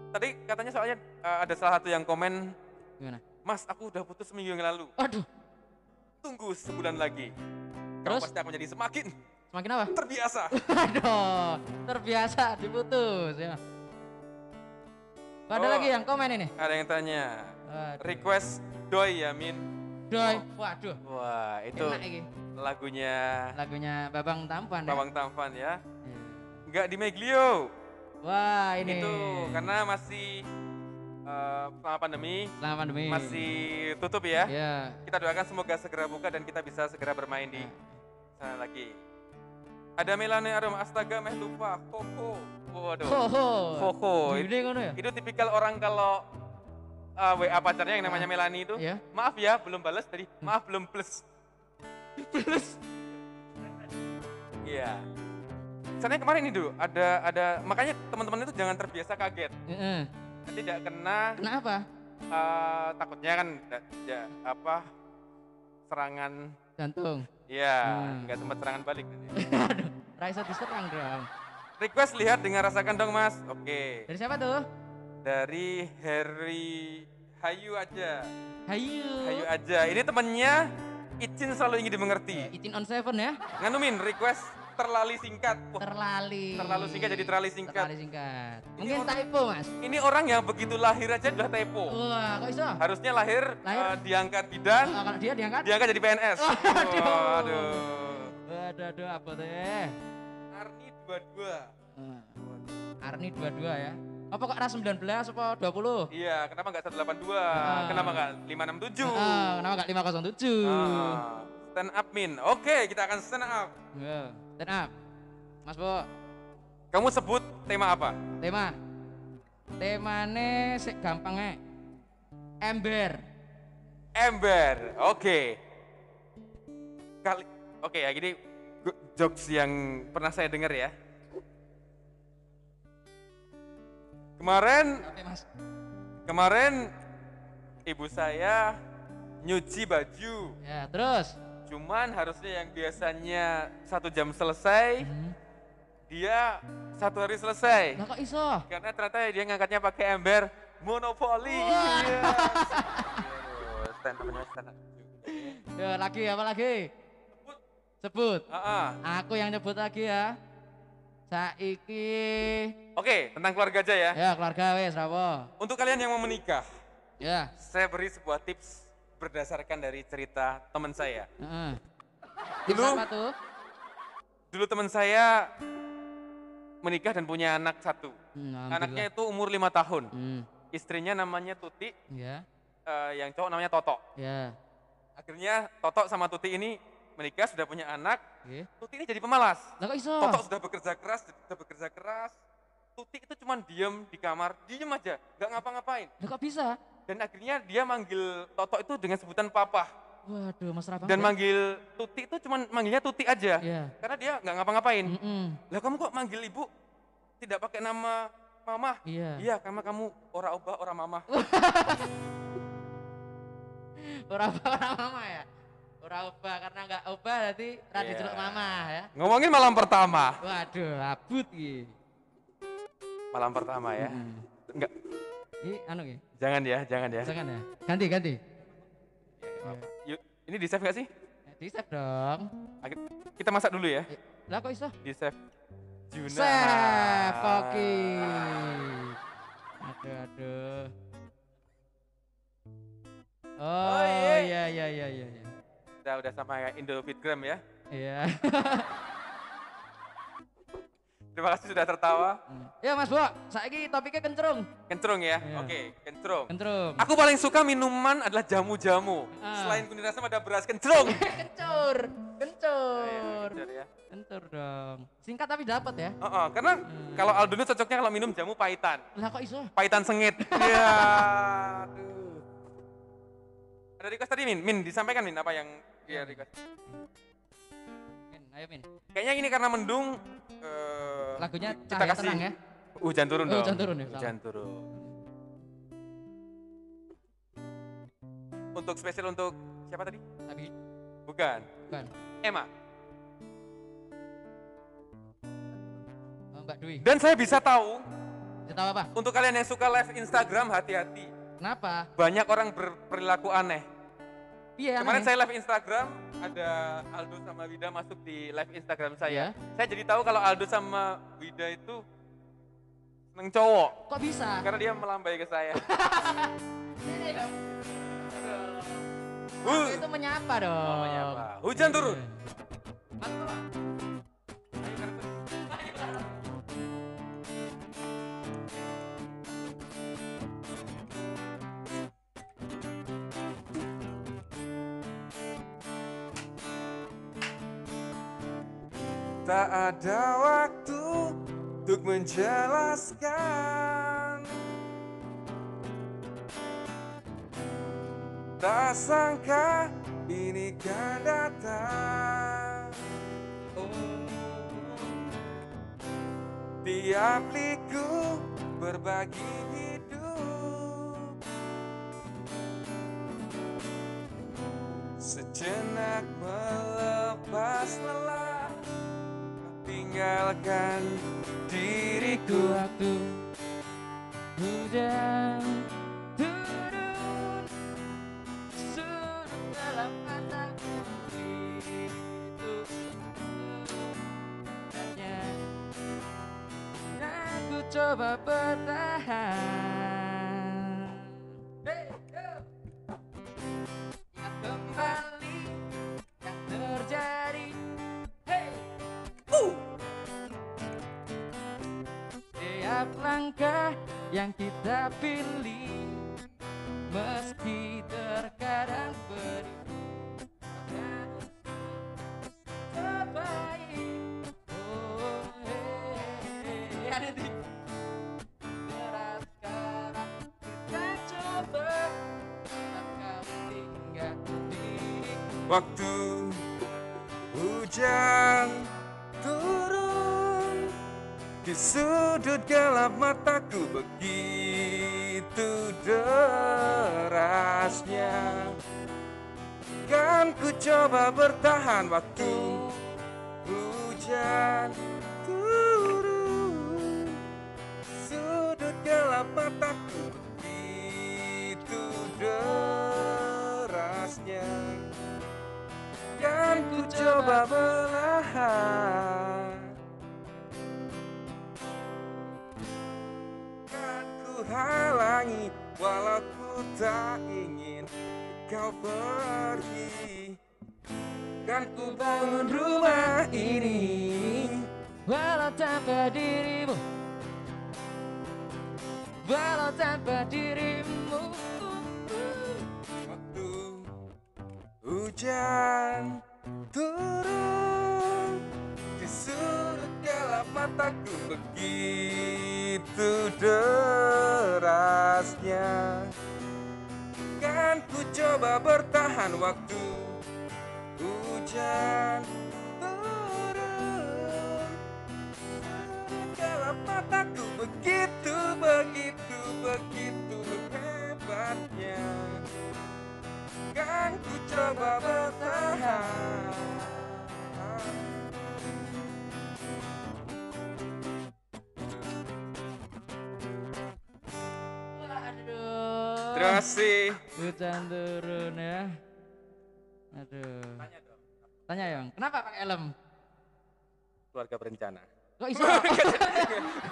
Tadi katanya soalnya eh, ada salah satu yang komen, Gimana? Mas aku udah putus seminggu yang lalu. Aduh, Tunggu sebulan lagi. Kamu Terus? pasti akan menjadi semakin semakin apa? terbiasa. Aduh, terbiasa diputus ya. Ada Oh. lagi yang komen ini? Ada yang tanya, Aduh. request doi ya Min. Doi. Waduh, Wah itu enak ini. Lagunya Lagunya Babang Tampan ya. Bawang Tampan ya. Iya. Enggak di Meglio. Wah, ini. Itu karena masih eh, selama pandemi selama pandemi. masih tutup ya. Ya. Kita doakan semoga segera buka dan kita bisa segera bermain di sana lagi. Ada Melane Arum Astaga meh lupa. Koko. Waduh. Koko. Ngono ya? Itu tipikal orang kalau eh, WA pacarnya yang namanya Melani itu. Iya. Maaf ya, belum balas tadi. Maaf belum plus. Plus. Iya. Misalnya kemarin ini dulu ada ada makanya teman-teman itu jangan terbiasa kaget. Heeh. Nanti tidak kena Kenapa? eh, takutnya kan da- apa serangan Jantung. ya Hmm. nggak sempat serangan balik Raisa diserang dong. Request lihat dengan rasakan dong mas. Oke. Dari siapa tuh? Dari Harry Hayu aja. Hayu. Hayu aja. Ini temennya Icin selalu ingin dimengerti. Itin on seven ya. Nganumin request terlali singkat. Wah, Terlali. terlalu singkat jadi terlali singkat. Terlali singkat. Ini Mungkin orang- typo mas. Ini orang yang begitu lahir aja udah typo. Wah, kok iso? Harusnya lahir, Lahir. eh, diangkat bidan, Oh, kalau dia diangkat? diangkat jadi PNS. Waduh. Waduh. Waduh, aduh, apa teh? Arni dua-dua. Hmm. Arni 22 ya. Apa kok ras 19 apa 20? Iya, kenapa nggak 182? Ah. Kenapa nggak 567? Ah, kenapa enggak 507? Ah, stand up min. Oke, kita akan stand up. Ya, stand up. Mas Bo, Kamu sebut tema apa? tema. Temane sik gampangnya. Ember. Ember. Oke. Kali Oke ya, gini gu- jokes yang pernah saya dengar ya. Kemarin Oke, Mas. kemarin ibu saya nyuci baju. Ya, terus. Cuman harusnya yang biasanya satu jam selesai, Hmm. dia satu hari selesai. Lah kok iso? Karena ternyata dia ngangkatnya pakai ember monopoli. Iya. Aduh, stand up-nya stand up. Ya, lagi apa lagi? Sebut. Ah, ah. Aku yang nyebut lagi ya. Saiki Oke, tentang keluarga aja ya. ya keluarga wes rapo. Untuk kalian yang mau menikah, Ya. saya beri sebuah tips berdasarkan dari cerita teman saya. Heeh. Dulu- apa tuh? Dulu teman saya menikah dan punya anak satu. Hmm, Anaknya itu umur lima tahun. Hmm, Istrinya namanya Tuti, ya. eh, yang cowok namanya Toto. Ya. Akhirnya Toto sama Tuti ini menikah, sudah punya anak. Oke. Tuti ini jadi pemalas. Toto sudah bekerja keras, sudah bekerja keras. Tuti itu cuma diem di kamar, diem aja, nggak ngapa-ngapain. Lah kok bisa? Dan akhirnya dia manggil Toto itu dengan sebutan papa. Waduh, Mas Rabang. Dan manggil Tuti itu cuma manggilnya Tuti aja. Ya. Karena dia nggak ngapa-ngapain. Mm-mm. Lah kamu kok manggil ibu tidak pakai nama mama? Iya. Iya, karena kamu ora obah, ora mama. Ora apa ora mama ya? Ora ubah karena enggak ubah berarti ra Iya. diceluk mama ya. Ngomongin malam pertama. Waduh, abut iki. Malam pertama ya. Mm. Enggak, Ih, anu iki. jangan ya, jangan ya. Jangan ya. Ganti, ganti. Yuk, ini di save nggak sih? Di save dong. Akhir- Kita masak dulu ya. Lah kok iso? Di save. Juna. Save koki. Aduh, aduh. Oh, iya. iya iya iya iya iya. Udah, udah sama Indo Fitgram ya. Iya. Terima kasih sudah tertawa. ya Mas Bo, saiki topiknya kencrung. Kencrung ya. Iya. Oke, kencrung. Kencrung. Aku paling suka minuman adalah jamu-jamu. Ah. Selain kuning asam ada beras kencrung. kencur, kencur. Iya, kencur ya. Kencur dong. Singkat tapi dapat ya. Oh, oh, karena kalau Aldino cocoknya kalau minum jamu pahitan. Lah kok iso? Pahitan sengit. Iya. aduh. Ada request tadi Min? Min, disampaikan Min apa yang dia request ayo Min. Kayaknya ini karena mendung. Uh, Lagunya kita kasih tenang ya. Hujan turun oh, dong. Hujan turun ya. Hujan turun. Untuk spesial untuk siapa tadi? Tadi. Bukan. Bukan. Emma. Oh, Mbak Dwi. Dan saya bisa tahu. Bisa tahu apa? Untuk kalian yang suka live Instagram hati-hati. Kenapa? Banyak orang berperilaku aneh. Iya, Kemarin aneh. saya live Instagram, ada Aldo sama Wida masuk di live Instagram saya. Iya. Saya jadi tahu kalau Aldo sama Wida itu seneng cowok. Kok bisa? Karena dia melambai ke saya. Aku itu menyapa dong. Oh, menyapa. Hujan turun. Mantap, Tak ada waktu untuk menjelaskan Tak sangka ini kan datang. Tiap liku berbagi hidup Sejenak melepas lelah Tinggalkan diriku. Waktu hujan turun sudut dalam mataku itu. Hanya aku coba bertahan Tiap langkah yang kita pilih. Meski kasih. Hujan turun ya. Aduh. Tanya yang kenapa pakai helm? Keluarga berencana. Kok iso?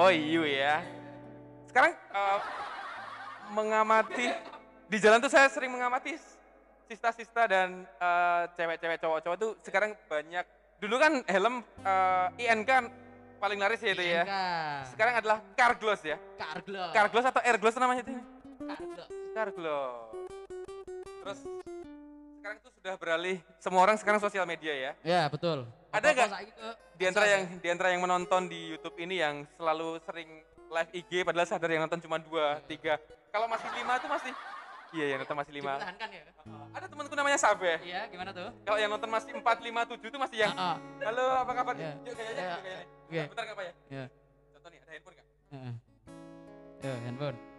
Oh, Iyu ya. Sekarang eh, mengamati di jalan tuh saya sering mengamati sista-sista dan eh, cewek-cewek cowok-cowok tuh sekarang banyak. Dulu kan helm eh, INK kan paling laris ya itu ya. Sekarang adalah car gloss ya. Carglass. Car gloss atau air gloss namanya itu? Carglass. Car gloss. Terus sekarang itu sudah beralih semua orang sekarang sosial media ya. Ya, betul. Ada nggak Di antara yang di antara yang menonton di YouTube ini yang selalu sering live IG padahal sadar yang nonton cuma dua, tiga. Kalau masih lima itu masih Iya, yang nonton masih lima. Dipertahankan ya? Ada temanku namanya Sabe. Iya, gimana tuh? Kalau yang nonton masih empat, lima, tujuh itu masih yang Heeh. Halo, apa kabar? Iya. Yuk kayaknya, Iya. yuk kayaknya. Iya. Bentar nggak apa ya? Iya. Contoh nih, ada handphone nggak? Heeh. Yo, handphone.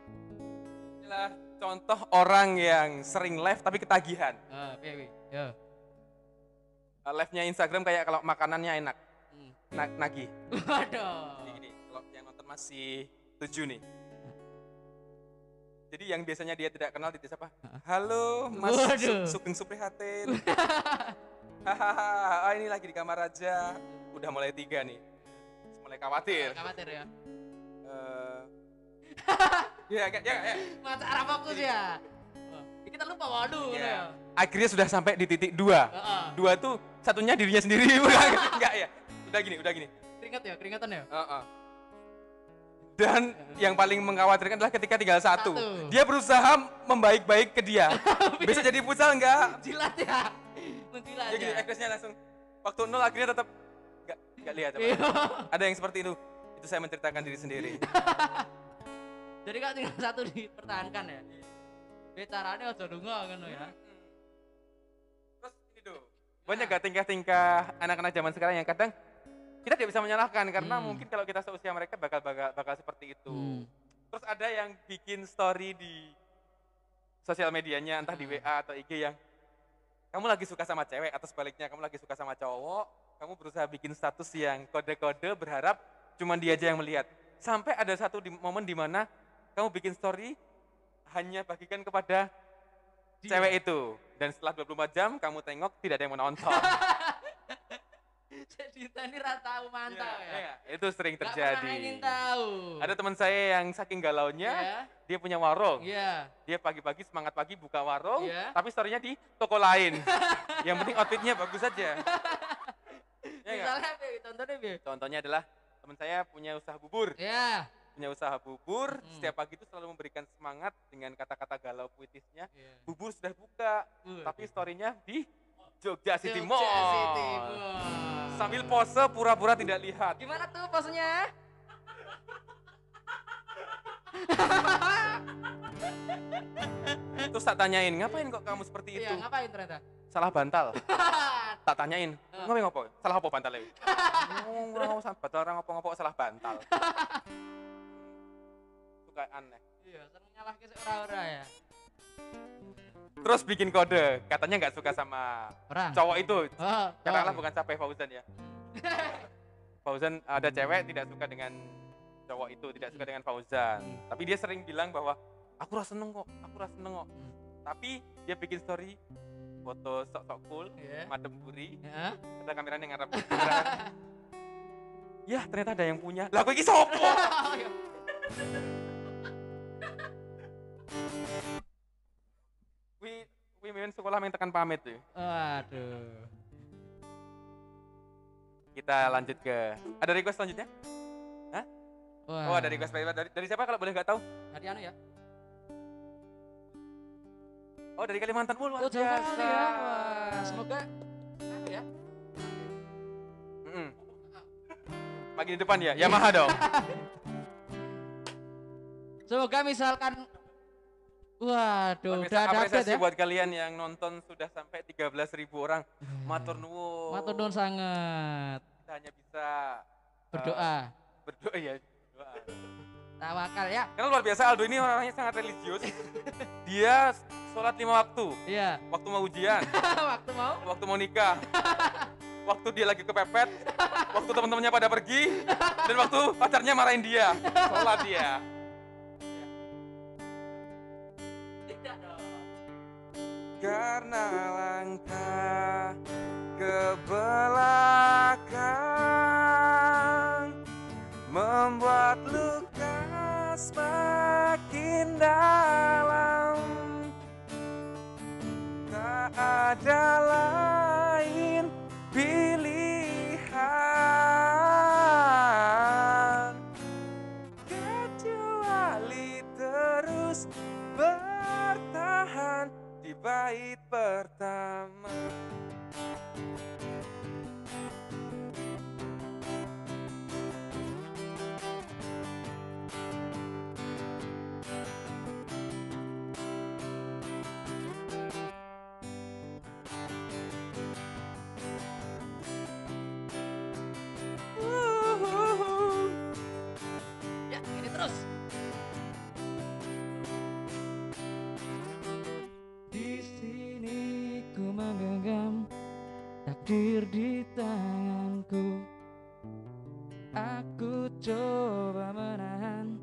Inilah contoh orang yang sering live tapi ketagihan. Ah? Yo. Uh, Live-nya Instagram kayak kalau makanannya enak, Hmm. na- nagih. Waduh. Jadi gini, kalau yang nonton masih tujuh nih. Jadi yang biasanya dia tidak kenal tidak siapa? Halo, Mas Waduh. Su- Sugeng Suprihatin. Hahaha, ah, ini lagi di kamar aja. Udah mulai tiga nih. Mulai khawatir. Khawatir ya. Eh, ya, ya, ya, ya. Masa arah fokus ya. Kita lupa waduh Ya. ya. Akhirnya sudah sampai di titik dua. Heeh. Dua tuh satunya dirinya sendiri. Enggak ya. Udah gini, udah gini. Keringat ya, keringatan ya. Heeh. Dan yang paling mengkhawatirkan adalah ketika tinggal satu. Satu. Dia berusaha membaik-baik ke dia. Bisa jadi futsal enggak? Jilat ya. Menjilat Ya gini, ya. ekspresnya langsung. Waktu nol akhirnya tetap enggak, enggak lihat. apa. Iya. Ada yang seperti itu. Itu saya menceritakan diri sendiri. Jadi kan tinggal satu dipertahankan ya. Be carane aja lunga ngono ya. Terus ini tuh. Banyak gak tingkah-tingkah anak-anak zaman sekarang yang kadang kita tidak bisa menyalahkan karena Hmm. mungkin kalau kita seusia mereka bakal bakal, bakal seperti itu. Hmm. Terus ada yang bikin story di sosial medianya entah di Hmm. WA atau IG yang kamu lagi suka sama cewek atau sebaliknya kamu lagi suka sama cowok, kamu berusaha bikin status yang kode-kode berharap cuman dia aja yang melihat. Sampai ada satu di, momen di mana kamu bikin story hanya bagikan kepada cewek itu dan setelah 24 jam kamu tengok tidak ada yang menonton. Jadi tadi ra tahu mantau Iya, ya. iya, itu sering terjadi. pernah ingin tahu. Ada teman saya yang saking galaunya, ya. dia punya warung. Iya. Dia pagi-pagi semangat pagi buka warung, Iya. tapi story-nya di toko lain. yang penting outfitnya bagus saja. Ya nggak? Misalnya apa tontonnya piye? Contohnya adalah teman saya punya usaha bubur. Ya. Punya usaha bubur, Hmm. setiap pagi itu selalu memberikan semangat dengan kata-kata galau puitisnya. Iya. Bubur sudah buka, Waduh. tapi story-nya di Jogja City Jogja Mall. City Mall. Sambil pose pura-pura tidak lihat. Gimana tuh posenya? Terus tak tanyain, ngapain kok kamu seperti itu? Iya, ngapain ternyata? Salah bantal. tak tanyain, ngapain ngopo? Salah apa bantal ini? Oh, salah bantal orang ngopo-ngopo salah bantal. Suka aneh. Iya, seneng nyalah ke ora-ora ya. Terus bikin kode, katanya nggak suka sama Orang. cowok itu. Oh, Katakanlah cowok. bukan sampai Fauzan ya. Fauzan ada cewek tidak suka dengan cowok itu, tidak suka dengan Fauzan. Hmm. Tapi dia sering bilang bahwa aku rasa seneng kok, aku rasa seneng kok. Hmm. Tapi dia bikin story foto sok-sok cool, Iya. madem buri, Ya. ada kameranya ngarep. ya ternyata ada yang punya. Lah aku iki sopo? men sekolah main tekan pamit tuh. Waduh. Kita lanjut ke ada request selanjutnya? Wah. Oh, ada request dari, dari, dari siapa kalau boleh nggak tahu? Dari anu ya? Oh, dari Kalimantan. Luar Oh, jauh ya. Wah, semoga anu ya. Mm-mm. Pagi di depan ya, Yamaha dong. Semoga misalkan Waduh, udah ada apresiasi ya. buat kalian yang nonton sudah sampai 13.000 orang. Matur nuwun. Matur nuwun sangat. Kita hanya bisa uh, Berdoa. berdoa ya. Berdoa. Tawakal ya. Karena luar biasa Aldo ini orangnya sangat religius. Dia sholat lima waktu. Iya. Waktu mau ujian, Waktu mau waktu mau nikah, waktu dia lagi kepepet, waktu teman-temannya pada pergi, dan waktu pacarnya marahin dia. Sholat dia. Karena langkah ke belakang membuat luka semakin dalam. Tak ada lain pilihan bait pertama. Hadir di tanganku. Aku coba menahan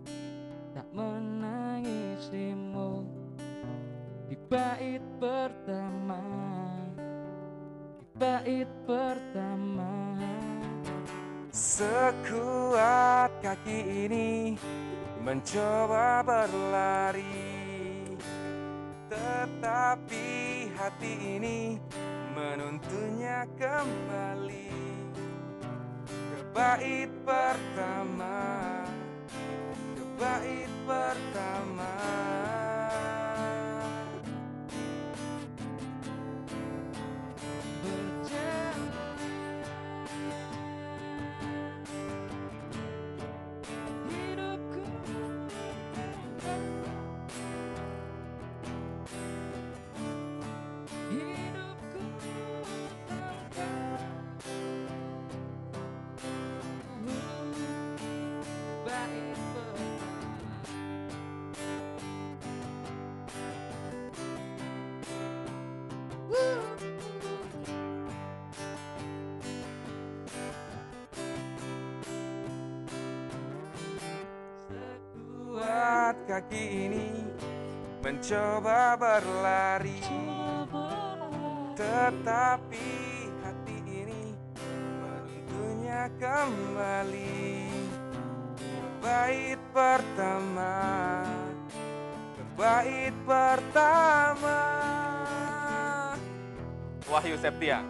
Tak menangisimu Di bait pertama Di bait pertama. Sekuat kaki ini mencoba berlari Tetapi hati ini menuntunnya kembali. Ke bait pertama Ke bait pertama kaki ini mencoba berlari. Tetapi hati ini menuntunnya kembali. Ke bait pertama. Bait pertama. Wahyu Septia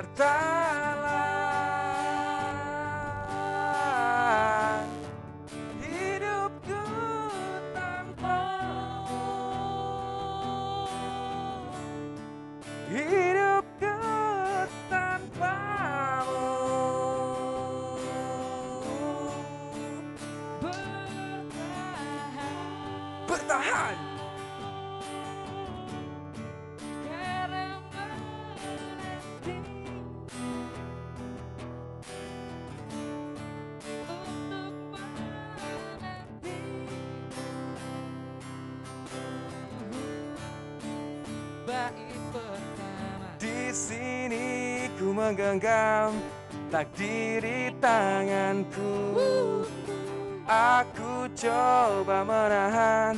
bertahan menggenggam takdir di tanganku. Aku coba menahan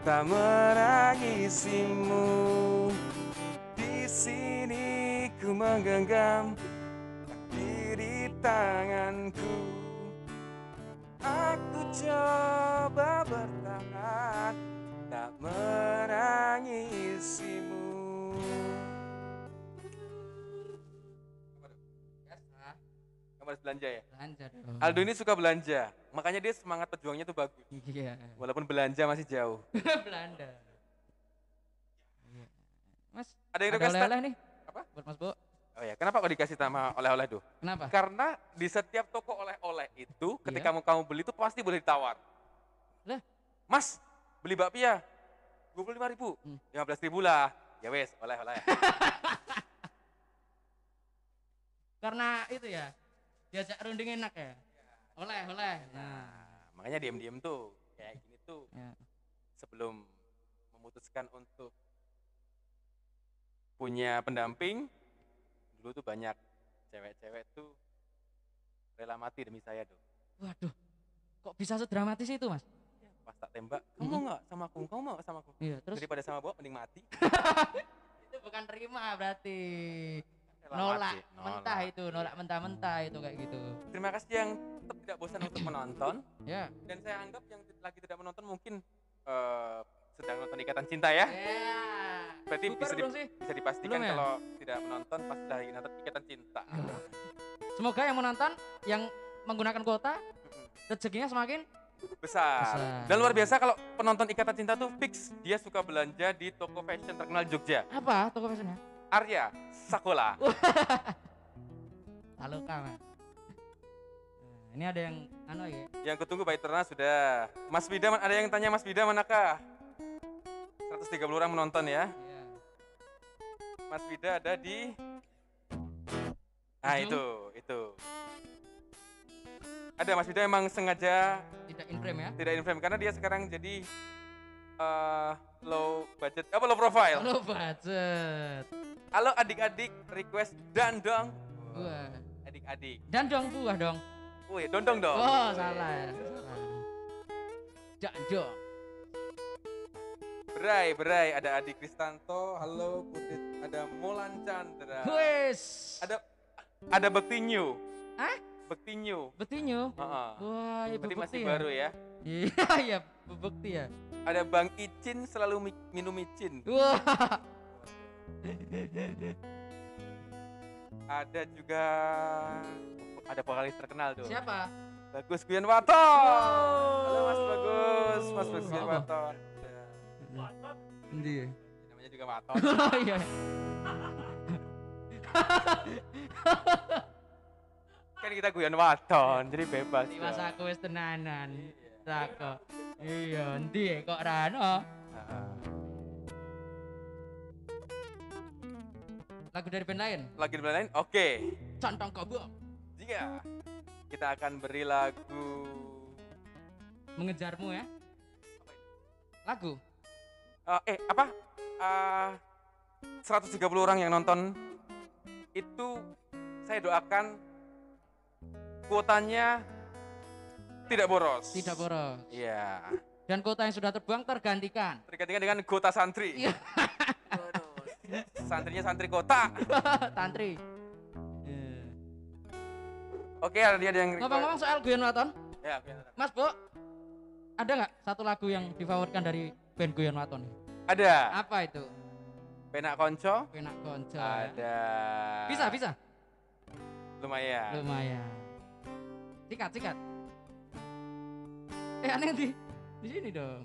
tak menangisimu. Di sini ku menggenggam belanja ya? belanja dong Aldo ini suka belanja, makanya dia semangat pejuangnya tuh bagus. iya Walaupun belanja masih jauh. Belanda Iya. Mas Ada yang request oleh-oleh nih Apa? buat Mas Bo Oh ya, kenapa kok dikasih nama oleh-oleh tuh? kenapa Karena di setiap toko oleh-oleh itu, ketika Iya. mau kamu beli itu pasti boleh ditawar. Lah? Mas, beli bakpia, 25 ribu, Hmm. 15 ribu lah. Ya wes, oleh-oleh. karena itu ya diajak runding enak ya Oleh, oleh. Nah, Nah, makanya diam-diam tuh kayak gini tuh ya. sebelum memutuskan untuk punya pendamping dulu tuh banyak cewek-cewek tuh rela mati demi saya tuh Waduh. Kok bisa sedramatis itu, Mas? pas tak tembak kamu mau nggak sama aku kamu mau nggak sama aku Iya, terus daripada sama bawa mending mati itu bukan terima berarti. Nolak, mati, mentah itu, nolak mentah-mentah itu kayak gitu. terima kasih yang tetap tidak bosan untuk menonton Ya. dan saya anggap yang lagi tidak menonton mungkin eh, sedang nonton ikatan cinta ya Ya. berarti Super bisa, di- sih. bisa dipastikan Belum ya? kalau tidak menonton pasti lagi nonton ikatan cinta Semoga yang menonton yang menggunakan kuota rezekinya semakin besar. Besar. Dan luar biasa kalau penonton Ikatan Cinta tuh fix dia suka belanja di toko fashion terkenal Jogja. apa toko fashionnya? Arya Sakola. Halo Mas. Nah, ini ada yang anu ya. Yang kutunggu baik terna sudah. Mas Bida ada yang tanya Mas Bida manakah? 130 orang menonton ya. Iya. Mas Bida ada di Nah Ujung. itu, itu. Ada Mas Bida emang sengaja Tidak in frame ya. tidak in frame karena dia sekarang jadi eh, low budget apa low profile. Halo budget. Halo adik-adik, request dandong. Wah. Adik-adik. Dan dong buah dong. Wih, dondong dong. Oh, salah ya. Salah. Janjong. Berai, berai. Ada Adik Kristanto. Halo, Putri. Ada Molan Chandra. Wes. Ada ada Bekti New. Hah? Bekti New. Betinyo. Heeh. Wah, ya Berarti masih ya. baru ya. Iya, iya, bebukti ya. Ada Bang Icin selalu mi- minum micin. Wah. Ada juga ada vokalis terkenal tuh. Siapa? Bagus Guyan Waton. Halo Mas Bagus, Mas Bagus Guyan Apa? Waton. Endi? Namanya juga Waton. Oh iya. kan kita Guyan Waton, jadi bebas. Di mas dong. aku wis tenanan. Tako. Iya, endi kok rano? Lagu dari band lain. Lagi di lain? Oke. Cantong kobok. Jika kita akan beri lagu Mengejarmu ya. Lagu. Eh, eh apa? Eh, 130 orang yang nonton itu saya doakan kuotanya tidak boros. Tidak boros. Iya. Dan kota yang sudah terbuang tergantikan. Tergantikan dengan kuota santri. Iya. Santrinya santri kota. Tantri. Iya. Oke, ada dia ada yang Ngomong-ngomong soal Guyon Waton, Ya, oke. Mas Bo, ada nggak satu lagu yang difavoritkan dari band Guyon Waton? Ada Apa itu? Penak Konco, Penak konco. ya. ada Bisa, bisa. Lumayan. Lumayan. Sikat, sikat. Eh aneh di di sini dong.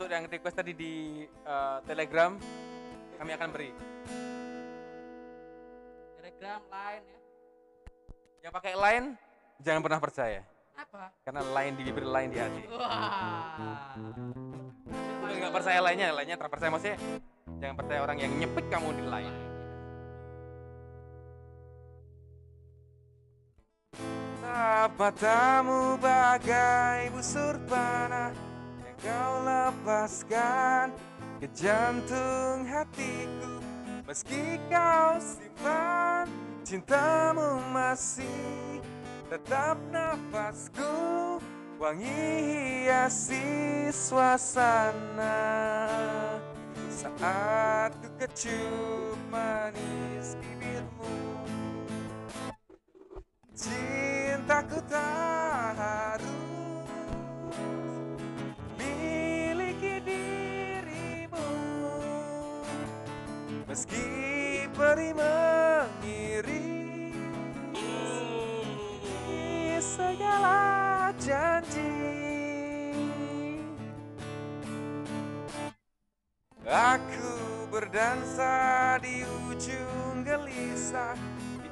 Untuk yang request tadi di eh, Telegram kami akan beri. Telegram, line ya. Yang pakai line jangan pernah percaya Apa? karena line di bibir line di hati. Wah. Bukan nggak percaya lainnya, lainnya terpercaya maksudnya jangan percaya orang yang nyepik kamu di line. Matamu bagai busur panah kau lepaskan ke jantung hatiku meski kau simpan cintamu masih tetap nafasku. Wangi hiasi suasana saat ku kecup manis bibirmu. Cintaku tak harus meski peri mengiringi segala janji. Aku berdansa di ujung gelisah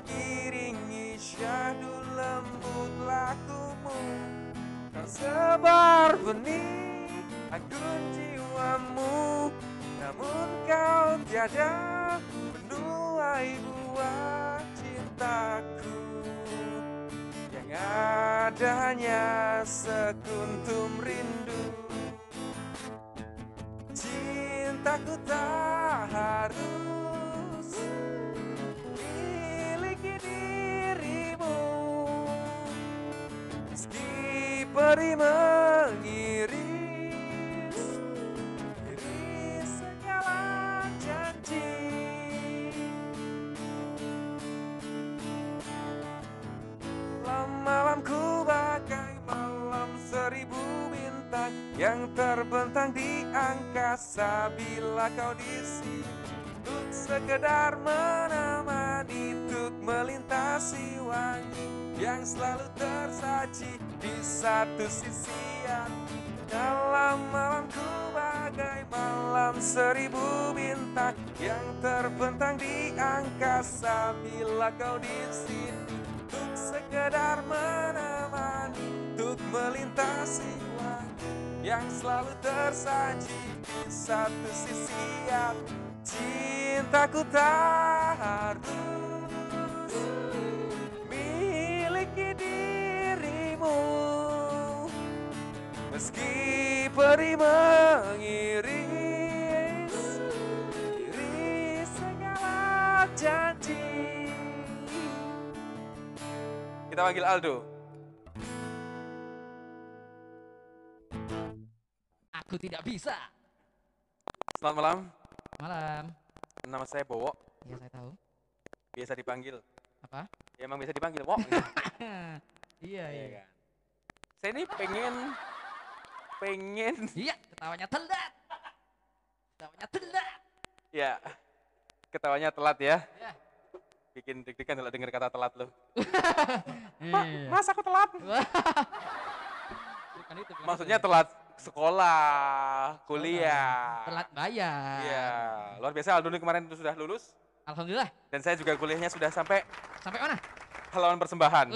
Diiringi syahdu lembut lakumu. Kau sebar benih agung jiwamu Namun kau tiada menuai buah cintaku. Yang ada hanya sekuntum rindu. Cintaku tak harus miliki dirimu. Meski peri mengiris seribu bintang Yang terbentang di angkasa. Bila kau di sini Untuk sekedar menemani Untuk melintasi wangi Yang selalu tersaji Di satu sisian Dalam malamku bagai malam seribu bintang Yang terbentang di angkasa. Bila kau di sini untuk sekedar menemani Untuk melintasi waktu yang selalu tersaji Di satu sisian cintaku tak harus Miliki dirimu Meski peri mengiris Iris segala janji kita panggil Aldo. Aku tidak bisa. Selamat malam. Malam. Nama saya Bowo. Ya saya tahu. Biasa dipanggil. Apa? Ya emang biasa dipanggil Wo. iya, Iya iya. kan. Saya ini pengen pengen Iya, ketawanya telat. Ketawanya telat. ya ketawanya telat ya. Ya. Bikin deg-degan kalau dengar kata telat lo. Iya. Mas aku telat. Bukan itu, bukan Maksudnya itu. telat sekolah, kuliah. Telat bayar. Iya, luar biasa Aldo ini kemarin itu sudah lulus Alhamdulillah. dan saya juga kuliahnya sudah sampai Sampai mana? halaman persembahan.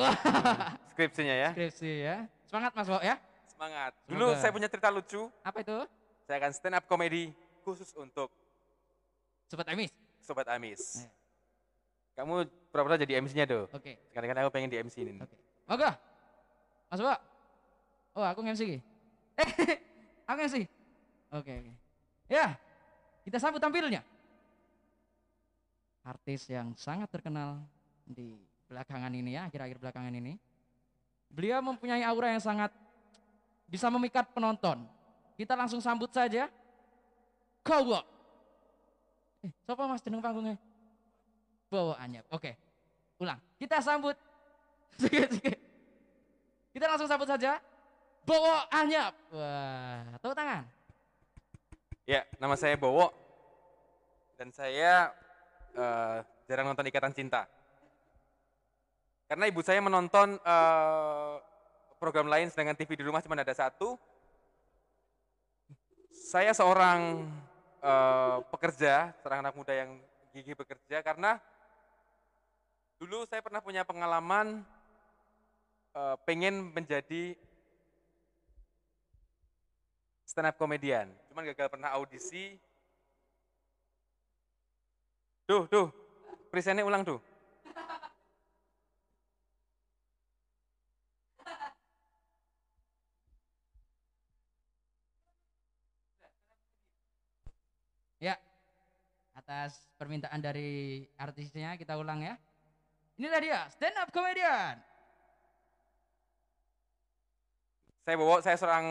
Skripsinya ya. Skripsi ya. Semangat Mas Bo ya. Semangat. Dulu Semoga. saya punya cerita lucu, Apa itu? saya akan stand up comedy khusus untuk Sobat Emis. Sobat Amis. Eh. Kamu pura-pura jadi MC-nya tuh. Oke. Kadang-kadang aku pengen di MC ini. Oke. Moga. Mas Bo. Oh, aku MC. ki. Eh, aku MC. Oke, oke. Ya. Kita sambut tampilnya. Artis yang sangat terkenal di belakangan ini ya, akhir-akhir belakangan ini. Beliau mempunyai aura yang sangat bisa memikat penonton. Kita langsung sambut saja. Kowo. Eh, siapa mas jeneng panggungnya? Bawa Anyap. Oke. Ulang. Kita sambut. Kita langsung sambut saja. Bawa Anyap. Wah, tepuk tangan. Ya, nama saya Bowo. Dan saya eh, jarang nonton Ikatan Cinta. Karena ibu saya menonton eh, program lain sedangkan TV di rumah cuma ada satu. Saya seorang eh, pekerja, seorang anak muda yang gigih bekerja karena dulu saya pernah punya pengalaman eh, pengen menjadi stand up komedian. Cuman gagal pernah audisi. Duh, duh. Presentnya ulang tuh. Ya. Atas permintaan dari artisnya kita ulang ya. Inilah dia, stand up comedian. Saya bawa, saya seorang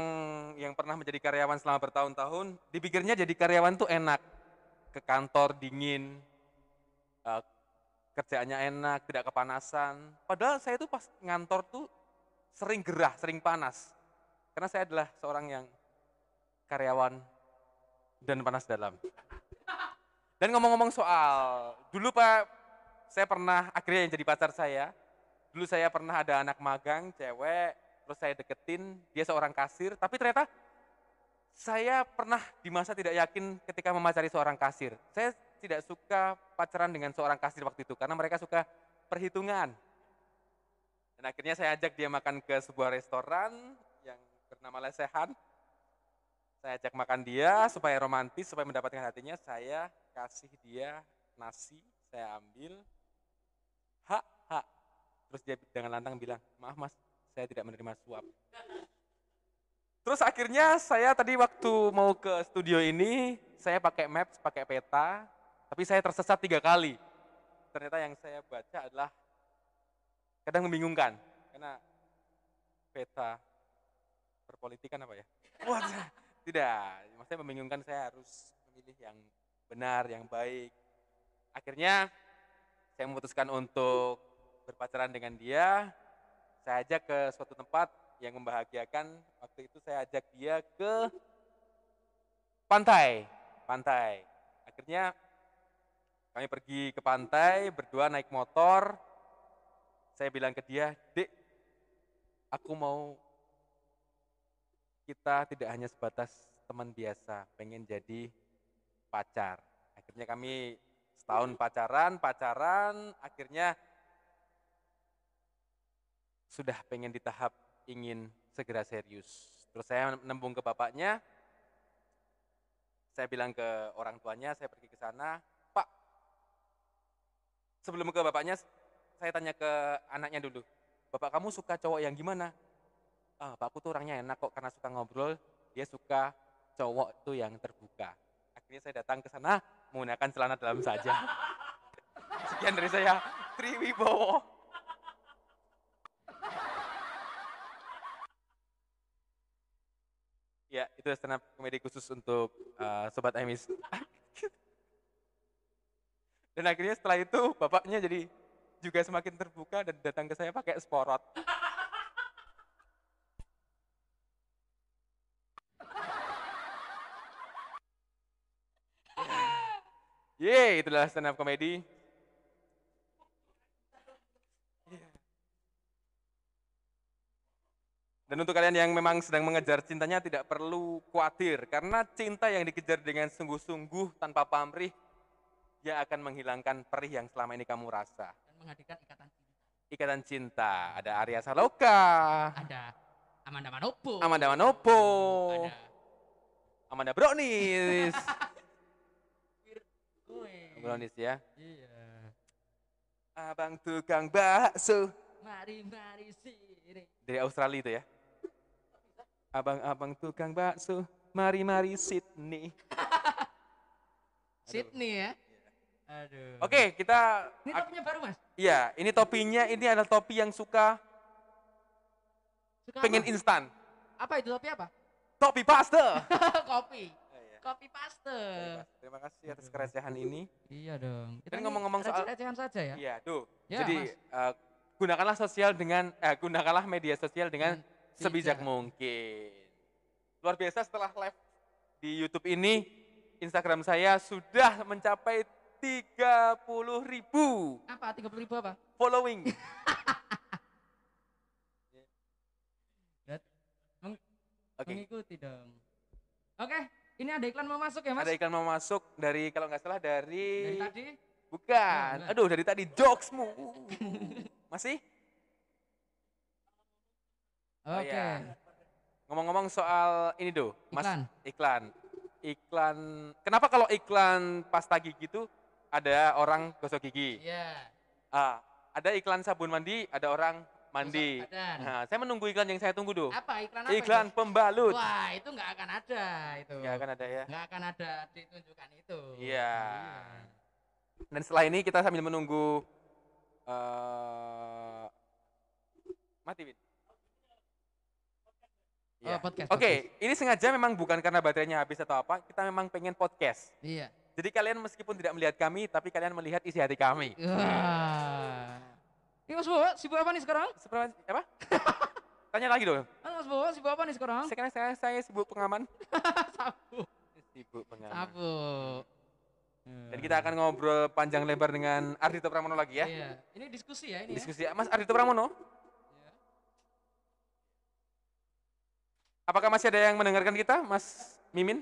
yang pernah menjadi karyawan selama bertahun-tahun. Dipikirnya jadi karyawan tuh enak. Ke kantor dingin, eh, kerjaannya enak, tidak kepanasan. Padahal saya tuh pas ngantor tuh sering gerah, sering panas. Karena saya adalah seorang yang karyawan dan panas dalam. Dan ngomong-ngomong soal, dulu Pak, saya pernah akhirnya yang jadi pacar saya. Dulu saya pernah ada anak magang, cewek, terus saya deketin, dia seorang kasir, tapi ternyata saya pernah di masa tidak yakin ketika memacari seorang kasir. Saya tidak suka pacaran dengan seorang kasir waktu itu karena mereka suka perhitungan. Dan akhirnya saya ajak dia makan ke sebuah restoran yang bernama Lesehan. Saya ajak makan dia supaya romantis, supaya mendapatkan hatinya. Saya kasih dia nasi, saya ambil. Hak, hak. Terus dia dengan lantang bilang, maaf mas, saya tidak menerima suap. Terus akhirnya saya tadi waktu mau ke studio ini, saya pakai maps, pakai peta, tapi saya tersesat tiga kali. Ternyata yang saya baca adalah kadang membingungkan, karena peta perpolitikan apa ya? Wah, tidak, maksudnya membingungkan saya harus memilih yang benar, yang baik. Akhirnya saya memutuskan untuk berpacaran dengan dia, saya ajak ke suatu tempat yang membahagiakan. Waktu itu saya ajak dia ke pantai. Pantai. Akhirnya kami pergi ke pantai berdua naik motor. Saya bilang ke dia dek aku mau kita tidak hanya sebatas teman biasa pengen jadi pacar. Akhirnya kami setahun pacaran pacaran. Akhirnya sudah pengen di tahap ingin segera serius. Terus saya nembung ke bapaknya, saya bilang ke orang tuanya, saya pergi ke sana, Pak, sebelum ke bapaknya, saya tanya ke anaknya dulu, Bapak kamu suka cowok yang gimana? Ah, bapakku tuh orangnya enak kok karena suka ngobrol, dia suka cowok tuh yang terbuka. Akhirnya saya datang ke sana menggunakan celana dalam saja. Sekian dari saya, Triwibowo. Ya, itu stand up komedi khusus untuk uh, Sobat Emis. dan akhirnya setelah itu bapaknya jadi juga semakin terbuka dan datang ke saya pakai sporot. Yeay, itulah stand up komedi. Dan untuk kalian yang memang sedang mengejar cintanya tidak perlu khawatir karena cinta yang dikejar dengan sungguh-sungguh tanpa pamrih yang akan menghilangkan perih yang selama ini kamu rasa. Dan menghadirkan ikatan cinta. Ikatan cinta, ada Arya Saloka, Ada Amanda Manopo. Amanda Manopo, Ada Amanda Brownies. Brownies ya. Iya. Abang tukang bakso Mari mari sini. dari Australia itu ya. Abang-abang tukang bakso, mari-mari Sydney. Sydney ya. Aduh. Oke, kita Ini topinya baru mas. Iya, ini topinya ini adalah topi yang suka Suka pengen apa? instan. Apa itu topi apa? Topi pasta. Kopi. Kopi paste. Terima kasih atas kerecehan ini. Iya dong. Kita Dan ngomong-ngomong soal- receh-recehan saja ya. Iya, tuh. Ya, Jadi Mas. eh, gunakanlah sosial dengan eh, gunakanlah media sosial dengan Hmm, sebijak bijak. mungkin. Luar biasa setelah live di YouTube ini, Instagram saya sudah mencapai 30 ribu Apa? 30 ribu apa? following. Meng- Oke, Mengikuti dong. Oke, ini ada iklan mau masuk ya mas? ada iklan mau masuk dari kalau nggak salah Dari dari, tadi? bukan. Oh. Aduh, dari tadi jokesmu. Masih? Oh, Oke. iya. Ngomong-ngomong soal ini do, Mas Iklan. iklan. Iklan. Kenapa kalau iklan pasta gigi itu ada orang gosok gigi? Iya. Ah, ada iklan sabun mandi, ada orang mandi. Nah, saya menunggu iklan yang saya tunggu do. Apa iklan apa? Iklan itu? pembalut. Wah, itu nggak akan ada itu. Ya kan ada ya. Nggak akan ada ditunjukkan itu. Iya. Dan setelah ini kita sambil menunggu eh mati Win. Oh, Iya. podcast, Oke, ini sengaja memang bukan karena baterainya habis atau apa, kita memang pengen podcast. Iya. Jadi kalian meskipun tidak melihat kami, tapi kalian melihat isi hati kami. Wah. Ini Mas Bowo, sibuk apa nih sekarang? Seperti apa? Tanya lagi dong. Halo Mas Bowo, sibuk apa nih sekarang? Sekarang saya, saya sibuk pengaman. Sabu. Sibuk pengaman. Sabu. Dan kita akan ngobrol panjang lebar dengan Ardito Pramono lagi ya. Iya. Ini diskusi ya ini. ya? Diskusi Mas Ardito Pramono. Apakah masih ada yang mendengarkan kita, Mas Mimin?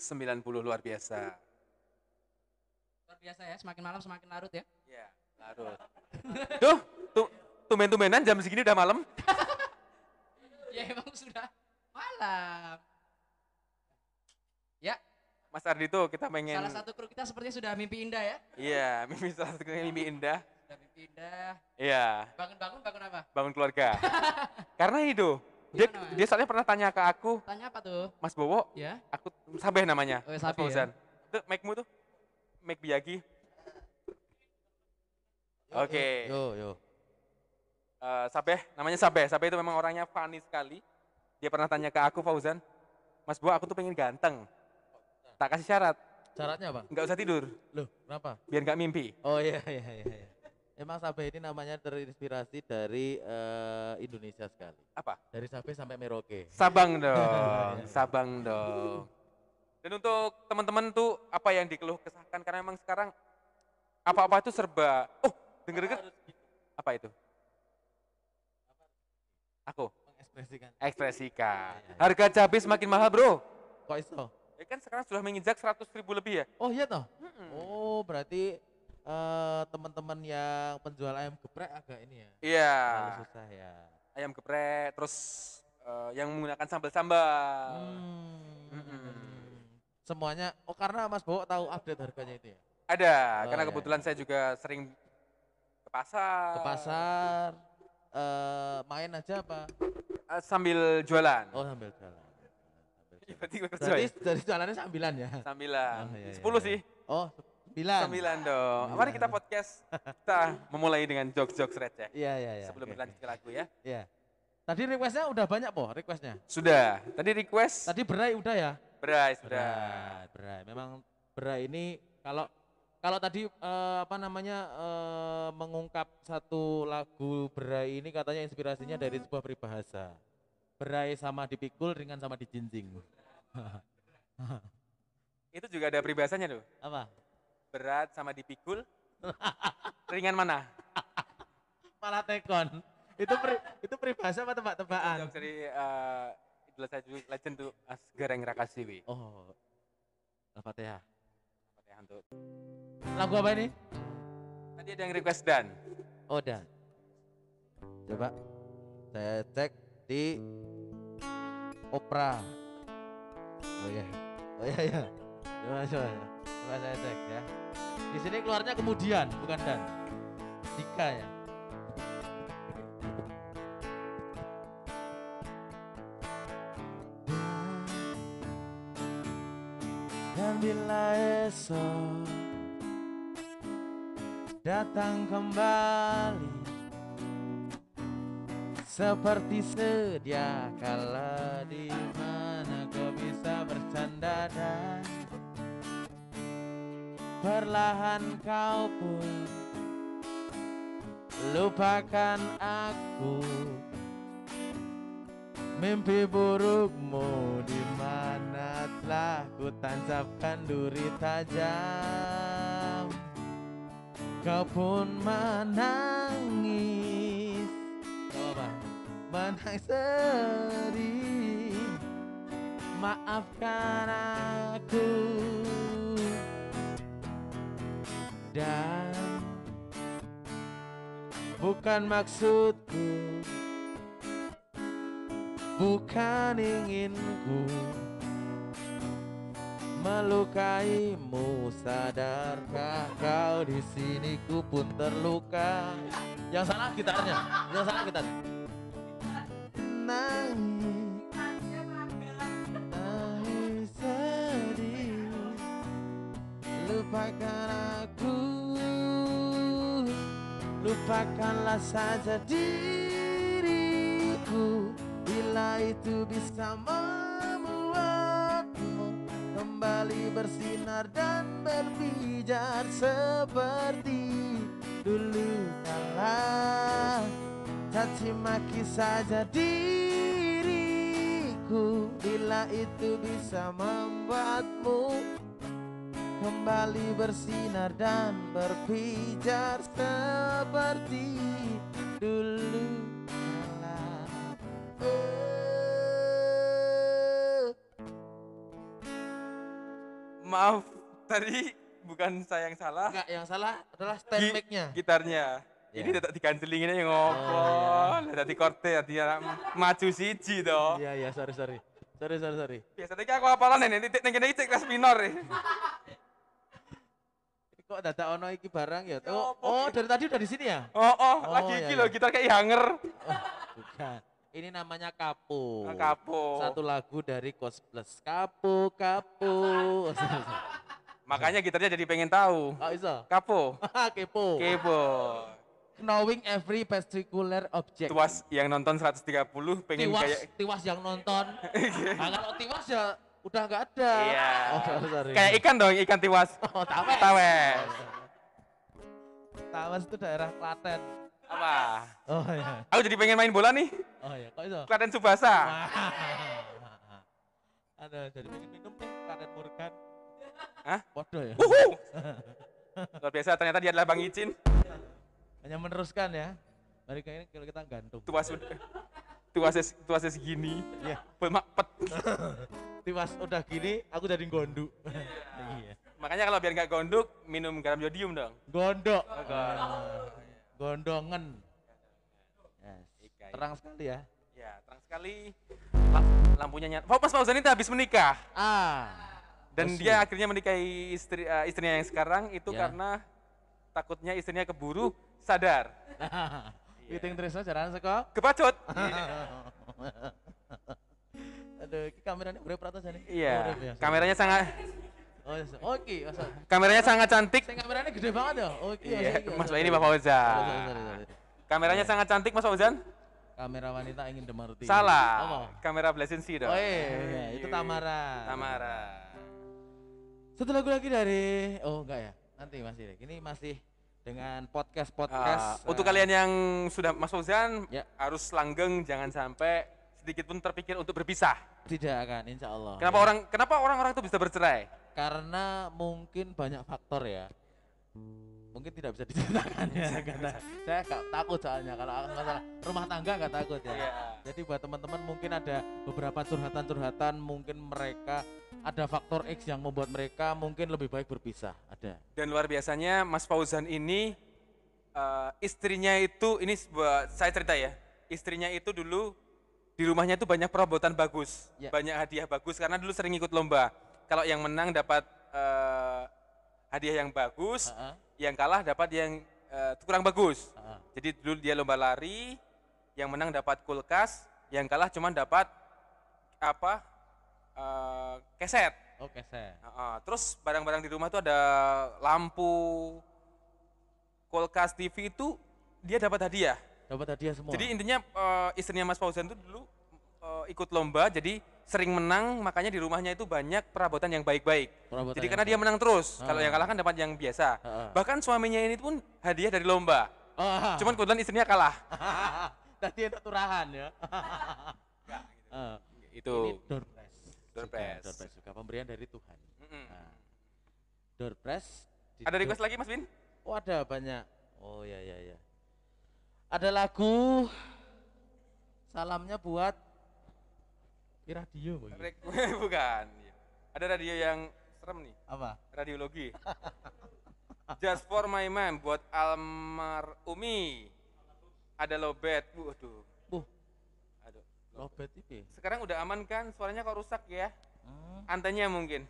Sembilan puluh luar biasa. Luar biasa ya, semakin malam semakin larut ya. Ya, larut. Tuh, tuh, tumben-tumbenan jam segini udah malam. Ya emang sudah malam. Ya, Mas Ardito, kita pengen. salah satu kru kita sepertinya sudah mimpi indah ya. Iya, mimpi salah satu mimpi indah. Sudah mimpi indah. Iya, Bangun-bangun bangun apa? bangun keluarga. Karena itu, dia, Gimana, dia soalnya pernah tanya ke aku, Tanya apa tuh? Mas Bowo, Ya. aku Sabeh namanya. Oh, Mas Sabeh ya. Fauzan. Tuh, mic-mu tuh. Mic Biyagi. Oke. Yo yo. Eh, Sabeh, namanya Sabeh. Sabeh itu memang orangnya funny sekali. Dia pernah tanya ke aku, Fauzan, Mas Bowo, aku tuh pengen ganteng. Tak kasih syarat, Syaratnya apa? nggak usah tidur, Loh, kenapa? biar nggak mimpi. Oh iya iya iya. iya. Emang Sabeh ini namanya terinspirasi dari eh, Indonesia sekali. Apa? Dari Sabeh sampai Merauke. Sabang dong, Sabang dong. Dan untuk teman-teman tuh apa yang dikeluh kesahkan karena memang sekarang apa-apa itu serba. Oh, denger-denger apa itu? Aku Mengekspresikan. ekspresikan. Harga cabai semakin mahal bro. Kok iso? Ya kan sekarang sudah menginjak 100 ribu lebih ya. Oh iya toh? Oh berarti eh, teman-teman yang penjual ayam geprek agak ini ya? Iya. Susah ya. Ayam geprek, terus eh, yang menggunakan sambal-sambal. Hmm. Semuanya, oh karena Mas Bowo tahu update harganya itu ya? Ada, Oh, karena iya, kebetulan saya juga sering ke pasar. Ke pasar, eh, main aja apa? Eh, sambil jualan. Oh sambil kerja Berarti ya? dari jalannya sambilan ya? Sambilan. Oh, iya, iya, 10 iya. sih. Oh sembilan? Sembilan dong. Mari kita podcast. Kita memulai dengan jokes-jokes receh. Iya iya iya. Sebelum oke, berlanjut ke lagu ya. Iya. Tadi requestnya udah banyak po requestnya? Sudah. Tadi request. Tadi berai udah ya? Berai, sudah. Berai, berai. Memang berai ini kalau kalau tadi eh, apa namanya eh, mengungkap satu lagu berai ini katanya inspirasinya dari sebuah peribahasa. Berai sama dipikul ringan sama dijinjing. Itu juga ada peribahasanya tuh. apa? Berat sama dipikul. Ringan mana? Malah tekon. Itu peri- itu peribahasa apa tebak-tebakan? Dari idola saya juga legend tuh As Gareng Rakasiwi. Oh. Al-Fatihah. Fatihah untuk- Lagu apa ini? Tadi ada yang request dan. Oh, dan. Coba saya cek di Opera. Oh iya. Oh iya iya. Coba coba. Coba saya cek ya. Di sini keluarnya kemudian, bukan dan. Jika ya. Dan bila esok datang kembali seperti sedia kala di mana kau bisa bercanda dan perlahan kau pun lupakan aku. Mimpi burukmu di mana telah ku tancapkan duri tajam. Kau pun menangis. Apa? Menangis sedih. Maafkan aku dan bukan maksudku bukan inginku melukaimu. Sadarkah kau di sini? Ku pun terluka. Yang salah gitarnya yang salah gitarnya. Nangis nangis sedih. Lupakan aku. Lupakanlah saja diriku. Bila itu bisa membuatmu kembali bersinar dan berpijar seperti dulu kala. Caci maki saja diriku. Bila itu bisa membuatmu kembali bersinar dan berpijar seperti dulu kala. Eh. Maaf, tadi bukan saya yang salah. Enggak, yang salah adalah stand mic-nya. Ya. Gitarnya. Ini tetap digancelinginnya yang ngopo. Lah tadi korte tadi maju siji to. Iya, iya, sorry, sorry. Sorry, sorry, sorry. Biasanya aku apalan nih, titik iki cek kelas minor. Kok dadak ono iki barang ya? Ya Oh, oh dari tadi udah di sini ya? Oh, oh, Oh, lagi iya, iki iya. lho gitar kayak hanger. Bukan. Ini namanya Kapo. Ah, Kapo. Satu lagu dari Ghost Plus. Kapo, Kapo. Makanya gitarnya jadi pengen tahu. Oh, iso. Kapo, Kepo. kepo. Knowing every particular object. Tuas yang nonton 130 pengen tiwas, kayak tiwas yang nonton. nah, kalau tiwas ya udah nggak ada. Iya. Oh, sorry, kayak ikan dong, ikan tiwas. Oh, tawes. Tawes. Tawas itu daerah Klaten. Apa? Oh iya. Aku jadi pengen main bola nih. Oh iya, kok iso? Klaten Subasa. Ada jadi pengen minum nih Klaten Morgan. Hah? Podo ya. Wuhu. Luar biasa ternyata dia adalah Bang Icin. Hanya meneruskan ya. Mari kayaknya kalau kita gantung. Tuas tuasnya tuasnya segini. Iya. Pemakpet. Tiwas udah gini, aku jadi gondu. iya. Makanya kalau biar nggak gondok, minum garam yodium dong. Gondok. Gondok. Gondongan. Yes. Ikai. Terang sekali ya. Ya, terang sekali. Lam- Lampunya nyala. Oh, Mas Fauzan itu habis menikah. Ah. Dan Asyik. dia akhirnya menikahi istri eh, istrinya yang sekarang itu Ya. karena takutnya istrinya keburu sadar. Meeting terus jalan seko. Kebacut. Aduh, ini kameranya berapa ratus ini? Iya. Oh, ya. Kameranya sangat Oh, iya. oh iki, masa. kameranya sangat cantik. Kameranya gede banget ya. Oh, iki. Iya, Mas ini Pak Sorry, Fauzan. sorry, sorry, sorry. Kameranya sangat cantik Mas Fauzan. Kamera wanita ingin demarti. Salah. Kamera Blazing Sea dong. Oh iya, itu Tamara. Tamara. Satu lagu lagi dari Oh enggak ya. Nanti masih. Ini masih dengan podcast-podcast. Ah, untuk eh, kalian yang sudah Mas Fauzan Ya. harus langgeng jangan sampai sedikit pun terpikir untuk berpisah. Tidak akan insya Allah. Kenapa ya. orang kenapa orang-orang itu bisa bercerai? Karena mungkin banyak faktor ya. Mungkin tidak bisa diceritakan ya karena saya gak takut soalnya kalau masalah rumah tangga gak takut ya. Iya. Jadi buat teman-teman mungkin ada beberapa curhatan-curhatan mungkin mereka ada faktor X yang membuat mereka mungkin lebih baik berpisah. Ada. Dan luar biasanya Mas Fauzan ini eh, istrinya itu ini sebuah saya cerita ya. Istrinya itu dulu di rumahnya itu banyak perabotan bagus, Ya. banyak hadiah bagus karena dulu sering ikut lomba. Kalau yang menang dapat eh, hadiah yang bagus, Heeh. yang kalah dapat yang eh, kurang bagus. Heeh. Jadi dulu dia lomba lari, yang menang dapat kulkas, yang kalah cuma dapat apa eh, keset. Oke, saya. Heeh, terus barang-barang di rumah itu ada lampu, kulkas, TV itu dia dapat hadiah. Dapat hadiah semua. Jadi intinya eh, istrinya Mas Fauzan itu dulu eh, ikut lomba, jadi sering menang, makanya di rumahnya itu banyak perabotan yang baik-baik. Perabotan Jadi yang karena dia menang terus, kalau Ah. yang kalah kan dapat yang biasa. Heeh. Bahkan suaminya ini pun hadiah dari lomba. Oh, Cuman kebetulan istrinya kalah. tadi ada turahan ya. Eh, Itu Ini door press. Door juga. Door pemberian dari Tuhan. Mm-mm. Nah, door press. di Ada door- request lagi Mas Bin? Oh ada banyak. Oh ya ya ya. Ada lagu salamnya buat di radio Bu. Bukan. Ada radio yang serem nih. Apa? radiologi. Just for my mom buat almar Umi. Ada lobet. Waduh. Buh, Aduh. lobet itu. Sekarang udah aman kan? Suaranya kok rusak ya? Hmm. Antennya mungkin.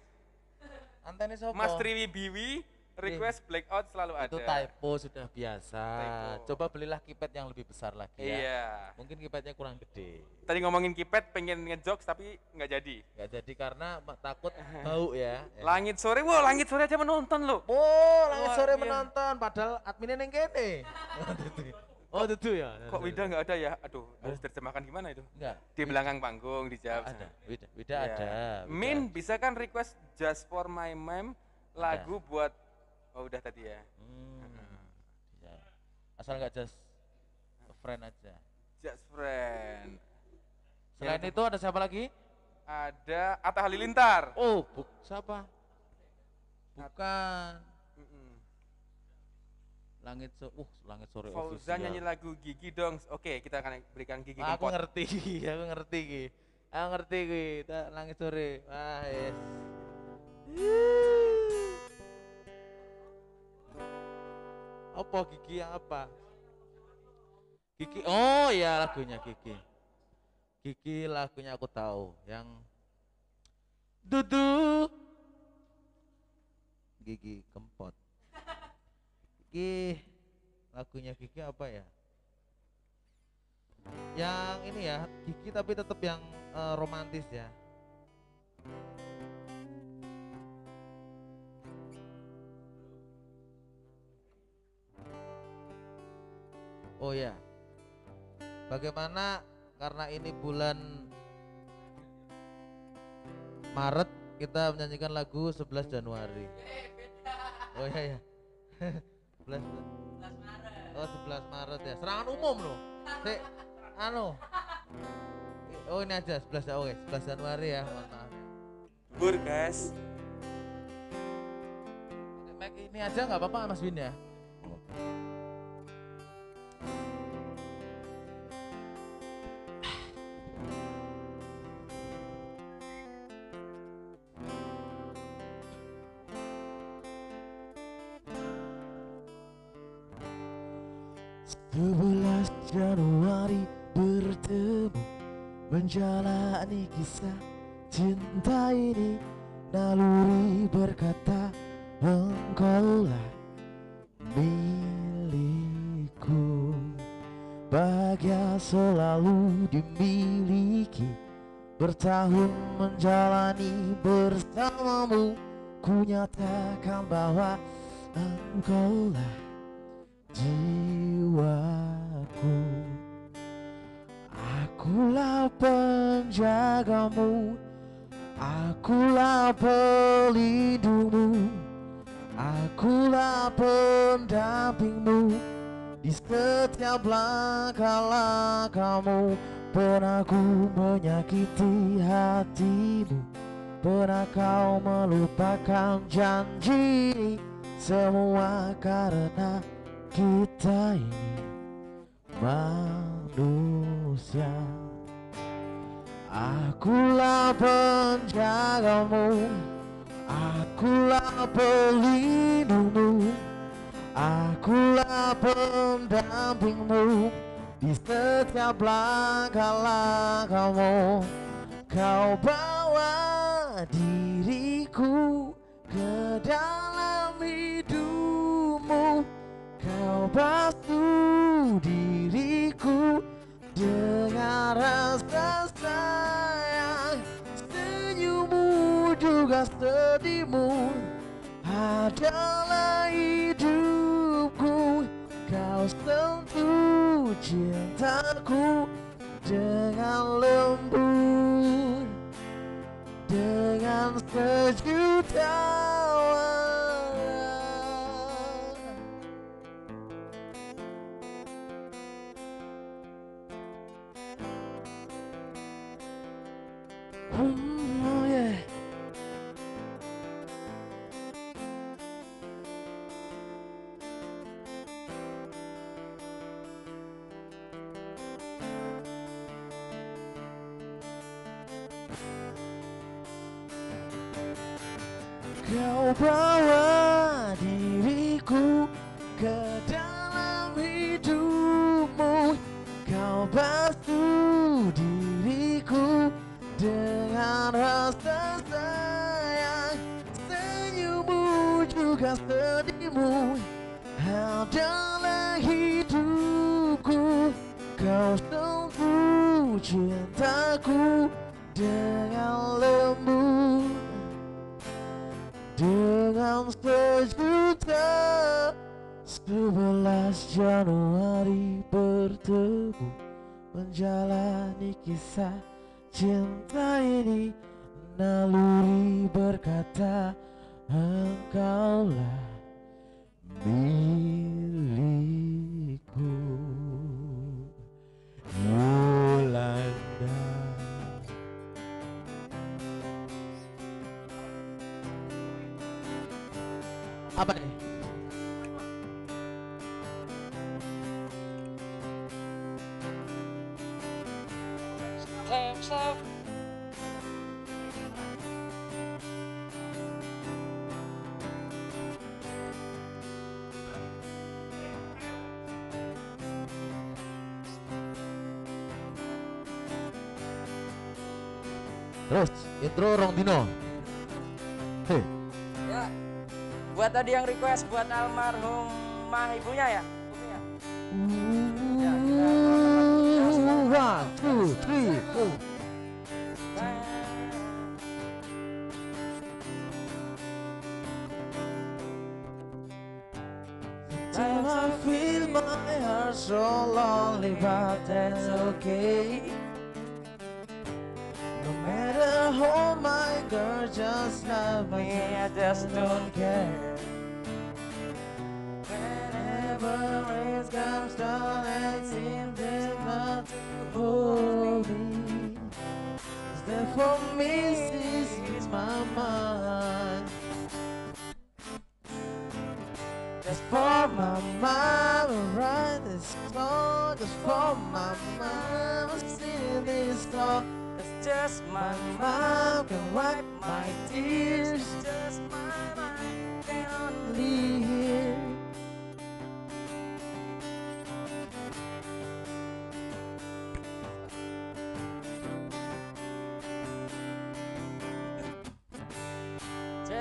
Antene sopo? Mas Triwi Biwi request blackout selalu ada. Itu typo sudah biasa. Typo. Coba belilah keypad yang lebih besar lagi ya. Iya. Mungkin keypadnya kurang gede. Tadi ngomongin kipet pengen ngejokes tapi nggak jadi. Nggak jadi karena takut bau ya. Ya. Langit sore, wah langit sore aja menonton loh. Oh, langit sore iya. menonton padahal adminnya neng kene. Oh, itu ya. Kok Wida nggak ada ya? Aduh, harus terjemahkan gimana itu? Enggak. Di belakang panggung dijawab. Ada. Wida, Wida Iya. ada. Wida Min bisa kan request just for my mom lagu buat oh udah tadi ya. Hmm. Ya. Asal nggak just friend aja. Just friend. Selain Yang itu ada siapa lagi? Ada Atta Halilintar. Oh, buk siapa? Bukan. Mm-mm. Langit so uh, langit sore Fauzan nyanyi lagu Gigi dong. Oke, kita akan berikan Gigi aku ngerti, aku ngerti. Aku ngerti langit sore. Wah, yes. Apa gigi apa? Gigi. Oh ya lagunya Gigi. Gigi lagunya aku tahu yang Dudu Gigi Kempot. Gigi lagunya Gigi apa ya? Yang ini ya, Gigi tapi tetap yang eh, romantis ya. Oh ya. Bagaimana karena ini bulan Maret kita menyanyikan lagu 11 Januari. Oh iya ya. 11 Oh 11 Maret ya. Serangan umum loh. Sik, anu. Oh ini aja 11 oke 11 Januari ya. Mohon maaf. Bur, guys. Ini aja nggak apa-apa Mas Win ya. Bawa diriku ke dalam hidupmu. Kau basuh diriku dengan rasa sayang. Senyummu juga sedihmu. Adalah hidupku Kau sentuh cintaku Menjalani kisah buat almarhum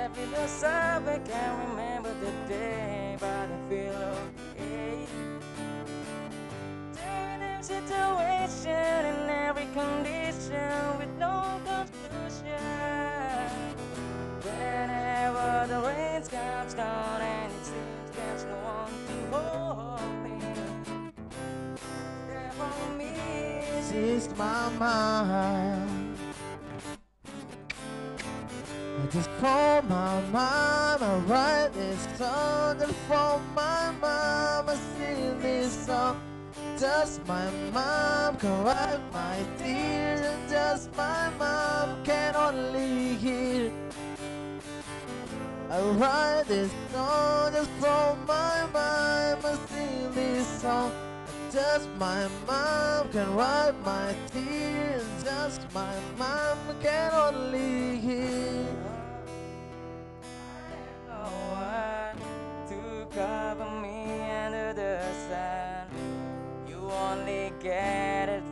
Jeff, feel yourself, I can't remember the day, but I feel okay. Turning situation in every condition with no conclusion. Whenever the rain comes down and it seems there's no one to hold me. There for me, is my mind. My mama, write this song. Just for my mama, sing this song. Just my mom can wipe my tears, and just my mom can only hear. I write this song just for my mama, sing this song. Just my mom can wipe my tears. Just my mom can only hear. Cover me under the sun. You only get it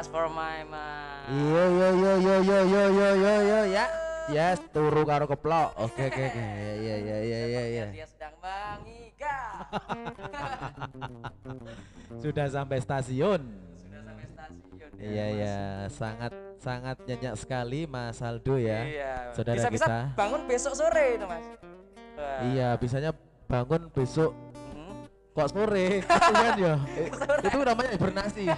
just for my mom. Yo yo yo yo yo yo yo yo yo ya. Yes, turu karo keplok. Oke oke oke. Ya ya ya ya ya ya. Dia sedang mengigau. Sudah sampai stasiun. Sudah sampai stasiun. ya, Iya Mas. ya, sangat sangat nyenyak sekali Mas Aldo ya. Iya. Saudara Bisa-bisa kita. bangun besok sore itu, Mas. Wah. Iya, bisanya bangun besok Mhm. kok sore kan ya. Itu namanya hibernasi.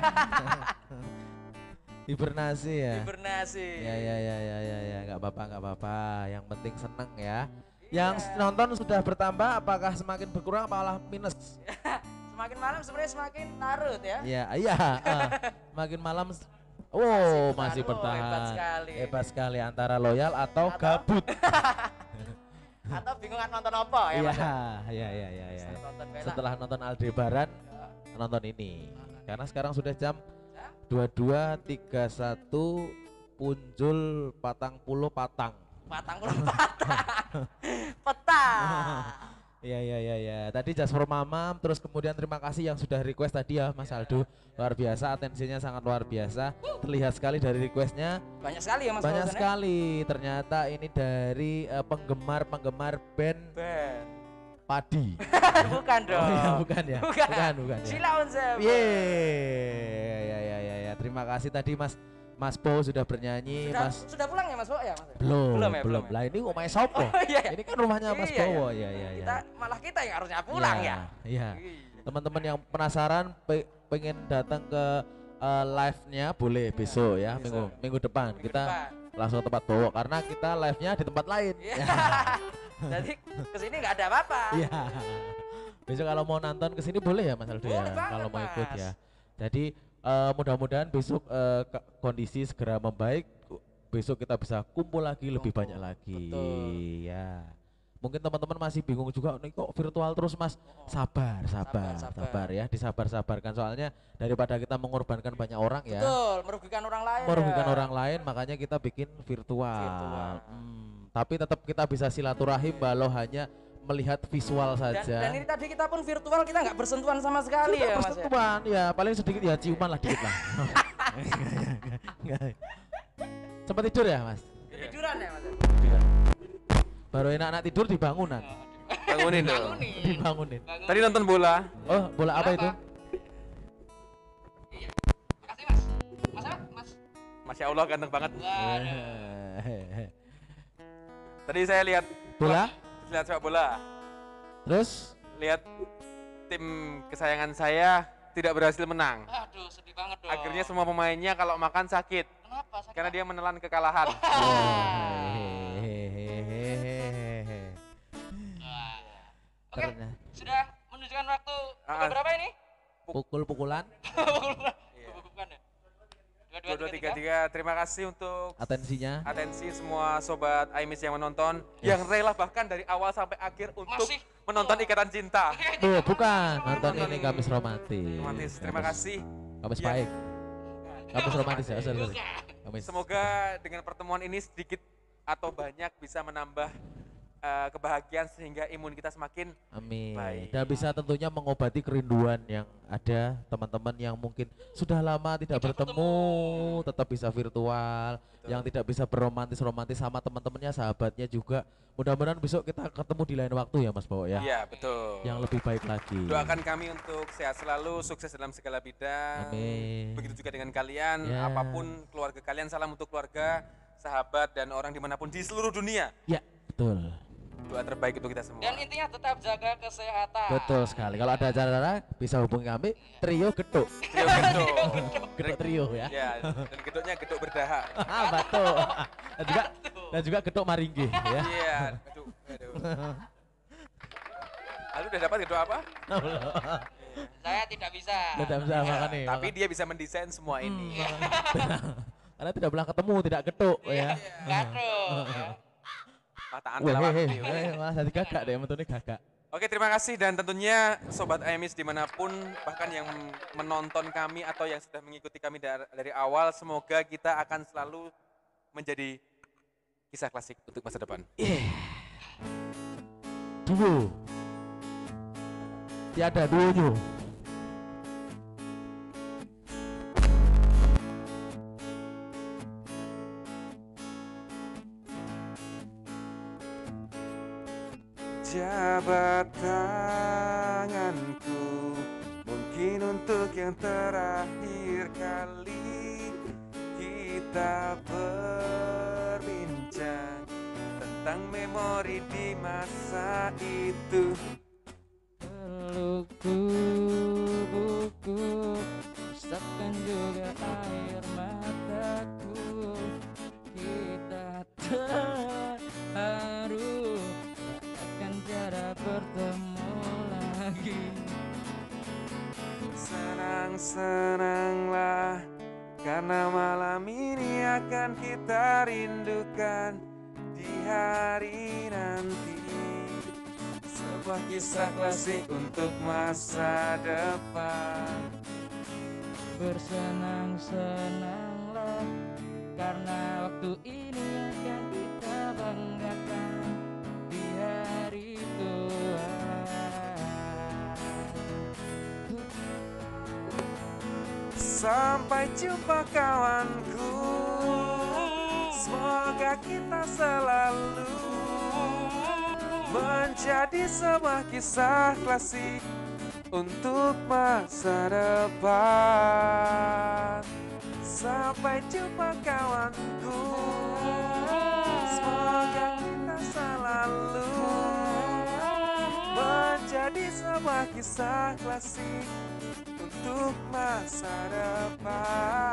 hibernasi ya. Hibernasi. Ya ya ya ya ya ya, nggak apa-apa nggak apa-apa. Yang penting seneng ya. Iya. Yang nonton sudah bertambah, apakah semakin berkurang, malah minus? Semakin malam sebenarnya semakin larut ya. Iya, iya. ah. Makin malam Oh, masih Masih bertahan. hebat sekali. Hebat sekali antara loyal atau, Atau- gabut. Atau bingung kan nonton apa ya, Iya, ya? iya, iya, iya, iya. Setelah nonton Aldebaran, nonton ini. Karena sekarang sudah jam 22.31 punjul patang puluh patang. Patang puluh patang. Peta. Iya iya iya iya. Tadi just for mamam, terus kemudian terima kasih yang sudah request tadi ya Mas Aldo. Luar biasa, atensinya sangat luar biasa. Terlihat sekali dari requestnya. Banyak sekali ya Mas Banyak ya? sekali. Ternyata ini dari eh, penggemar-penggemar band Ben. Padi. Bukan dong. Oh iya, bukan ya. Bukan. Bukan, bukan ya. Silaun. Yeay. Ya ya ya ya. Terima kasih tadi Mas Mas Po sudah bernyanyi, Sudah, Mas sudah pulang ya Mas Bo ya Mas? belum, belum ya, belum. belum ya? Lah ini main sopo? Oh, iya, iya. Ini kan rumahnya Mas Iya, Bowo, iya. ya ya ya. Kita malah kita yang harusnya pulang ya. Iya. Iya. Teman-teman yang penasaran pe- pengen datang ke eh, live-nya boleh besok ya, Besok. minggu minggu depan. Minggu kita depan. langsung ke tempat Bowo karena kita live-nya di tempat lain. Iya. Jadi ke sini nggak ada apa-apa. Iya. Besok kalau mau nonton ke sini boleh ya Mas Aldo ya, banget, kalau mau ikut Mas. ya. Jadi eh, mudah-mudahan besok eh, ke- kondisi segera membaik. Besok kita bisa kumpul lagi lebih banyak lagi. Betul. Ya. Mungkin teman-teman masih bingung juga nih kok virtual terus Mas. Sabar, sabar, sabar. sabar, ya. Disabar-sabarkan soalnya daripada kita mengorbankan banyak orang ya. Betul, merugikan orang lain. Merugikan ya. orang lain makanya kita bikin virtual. Virtual. Hmm, tapi tetap kita bisa silaturahim walau hanya melihat visual Dan, saja. dan ini tadi kita pun virtual kita nggak bersentuhan sama sekali Kita ya Mas ya. bersentuhan, ya paling sedikit ya ciuman lah dikit lah. Enggak. Sempat tidur ya mas? Tiduran ya Mas. Baru enak-enak tidur dibangunan, Bangunin dong. dibangunin. Tadi nonton bola. Oh bola apa itu? Makasih Mas. Mas apa? Mas. Masya Allah ganteng banget. Eh, Tadi saya lihat bola? lihat sepak bola. Terus? Lihat tim kesayangan saya tidak berhasil menang. Aduh, sedih banget dong. Akhirnya semua pemainnya kalau makan sakit Kenapa? Sakit karena dia menelan kekalahan. Oke, Ternyata sudah menunjukkan waktu Ah, pukul berapa ini? Pukul-pukulan, 2233. Terima kasih untuk atensinya. Atensi semua sobat Aimis yang menonton, yes. yang rela bahkan dari awal sampai akhir untuk Masih. menonton. Ikatan Cinta. Tuh, bukan nonton ini Kamis Romantis. Romantis. Terima kasih. Kamis ya. baik. Kamis romantis ya. Kamis. Semoga dengan pertemuan ini sedikit atau banyak bisa menambah eh, kebahagiaan sehingga imun kita semakin Amin. Baik. Dan bisa tentunya mengobati kerinduan yang ada teman-teman yang mungkin sudah lama tidak, bertemu, tetap bisa virtual, yang tidak bisa berromantis-romantis sama teman-temannya, sahabatnya juga. Mudah-mudahan besok kita ketemu di lain waktu ya Mas Bawo ya. Iya, betul. Yang lebih baik lagi. Doakan kami untuk sehat selalu, sukses dalam segala bidang. Amin. Begitu juga dengan kalian, Ya. apa pun keluarga kalian, salam untuk keluarga, sahabat, dan orang di mana pun di seluruh dunia. Ya, betul. Doa terbaik untuk kita semua. Dan intinya tetap jaga kesehatan. Betul sekali. Kalau ada acara bisa hubungi kami Trio Getuk. Trio geduk. Getuk Trio ya. ya, dan geduknya geduk berdahak. Ah, betul. Dan juga dan juga Getuk Maringgi ya. Iya, geduk. Aduh. Lalu udah dapat geduk apa? Saya tidak bisa. Tidak bisa makan nih. Tapi dia bisa mendesain semua ini. Karena tidak pernah ketemu, tidak getuk ya. Gaduh. Hehe, weh, malah jadi gagak deh, mentune gagak. Oke, terima kasih dan tentunya Sobat AMIS di mana pun bahkan yang menonton kami atau yang sudah mengikuti kami dari, awal, semoga kita akan selalu menjadi kisah klasik untuk masa depan. Duo. Tiada duonya. Jabat tanganku Mungkin untuk yang terakhir kali Kita berbincang Tentang memori di masa itu akan kita rindukan Di hari nanti. Sebuah kisah klasik untuk masa depan. Bersenang-senanglah Karena waktu ini akan kita banggakan Di hari tua Sampai jumpa kawanku semoga kita selalu menjadi sebuah kisah klasik untuk masa depan. Sampai jumpa kawanku, semoga kita selalu menjadi sebuah kisah klasik untuk masa depan.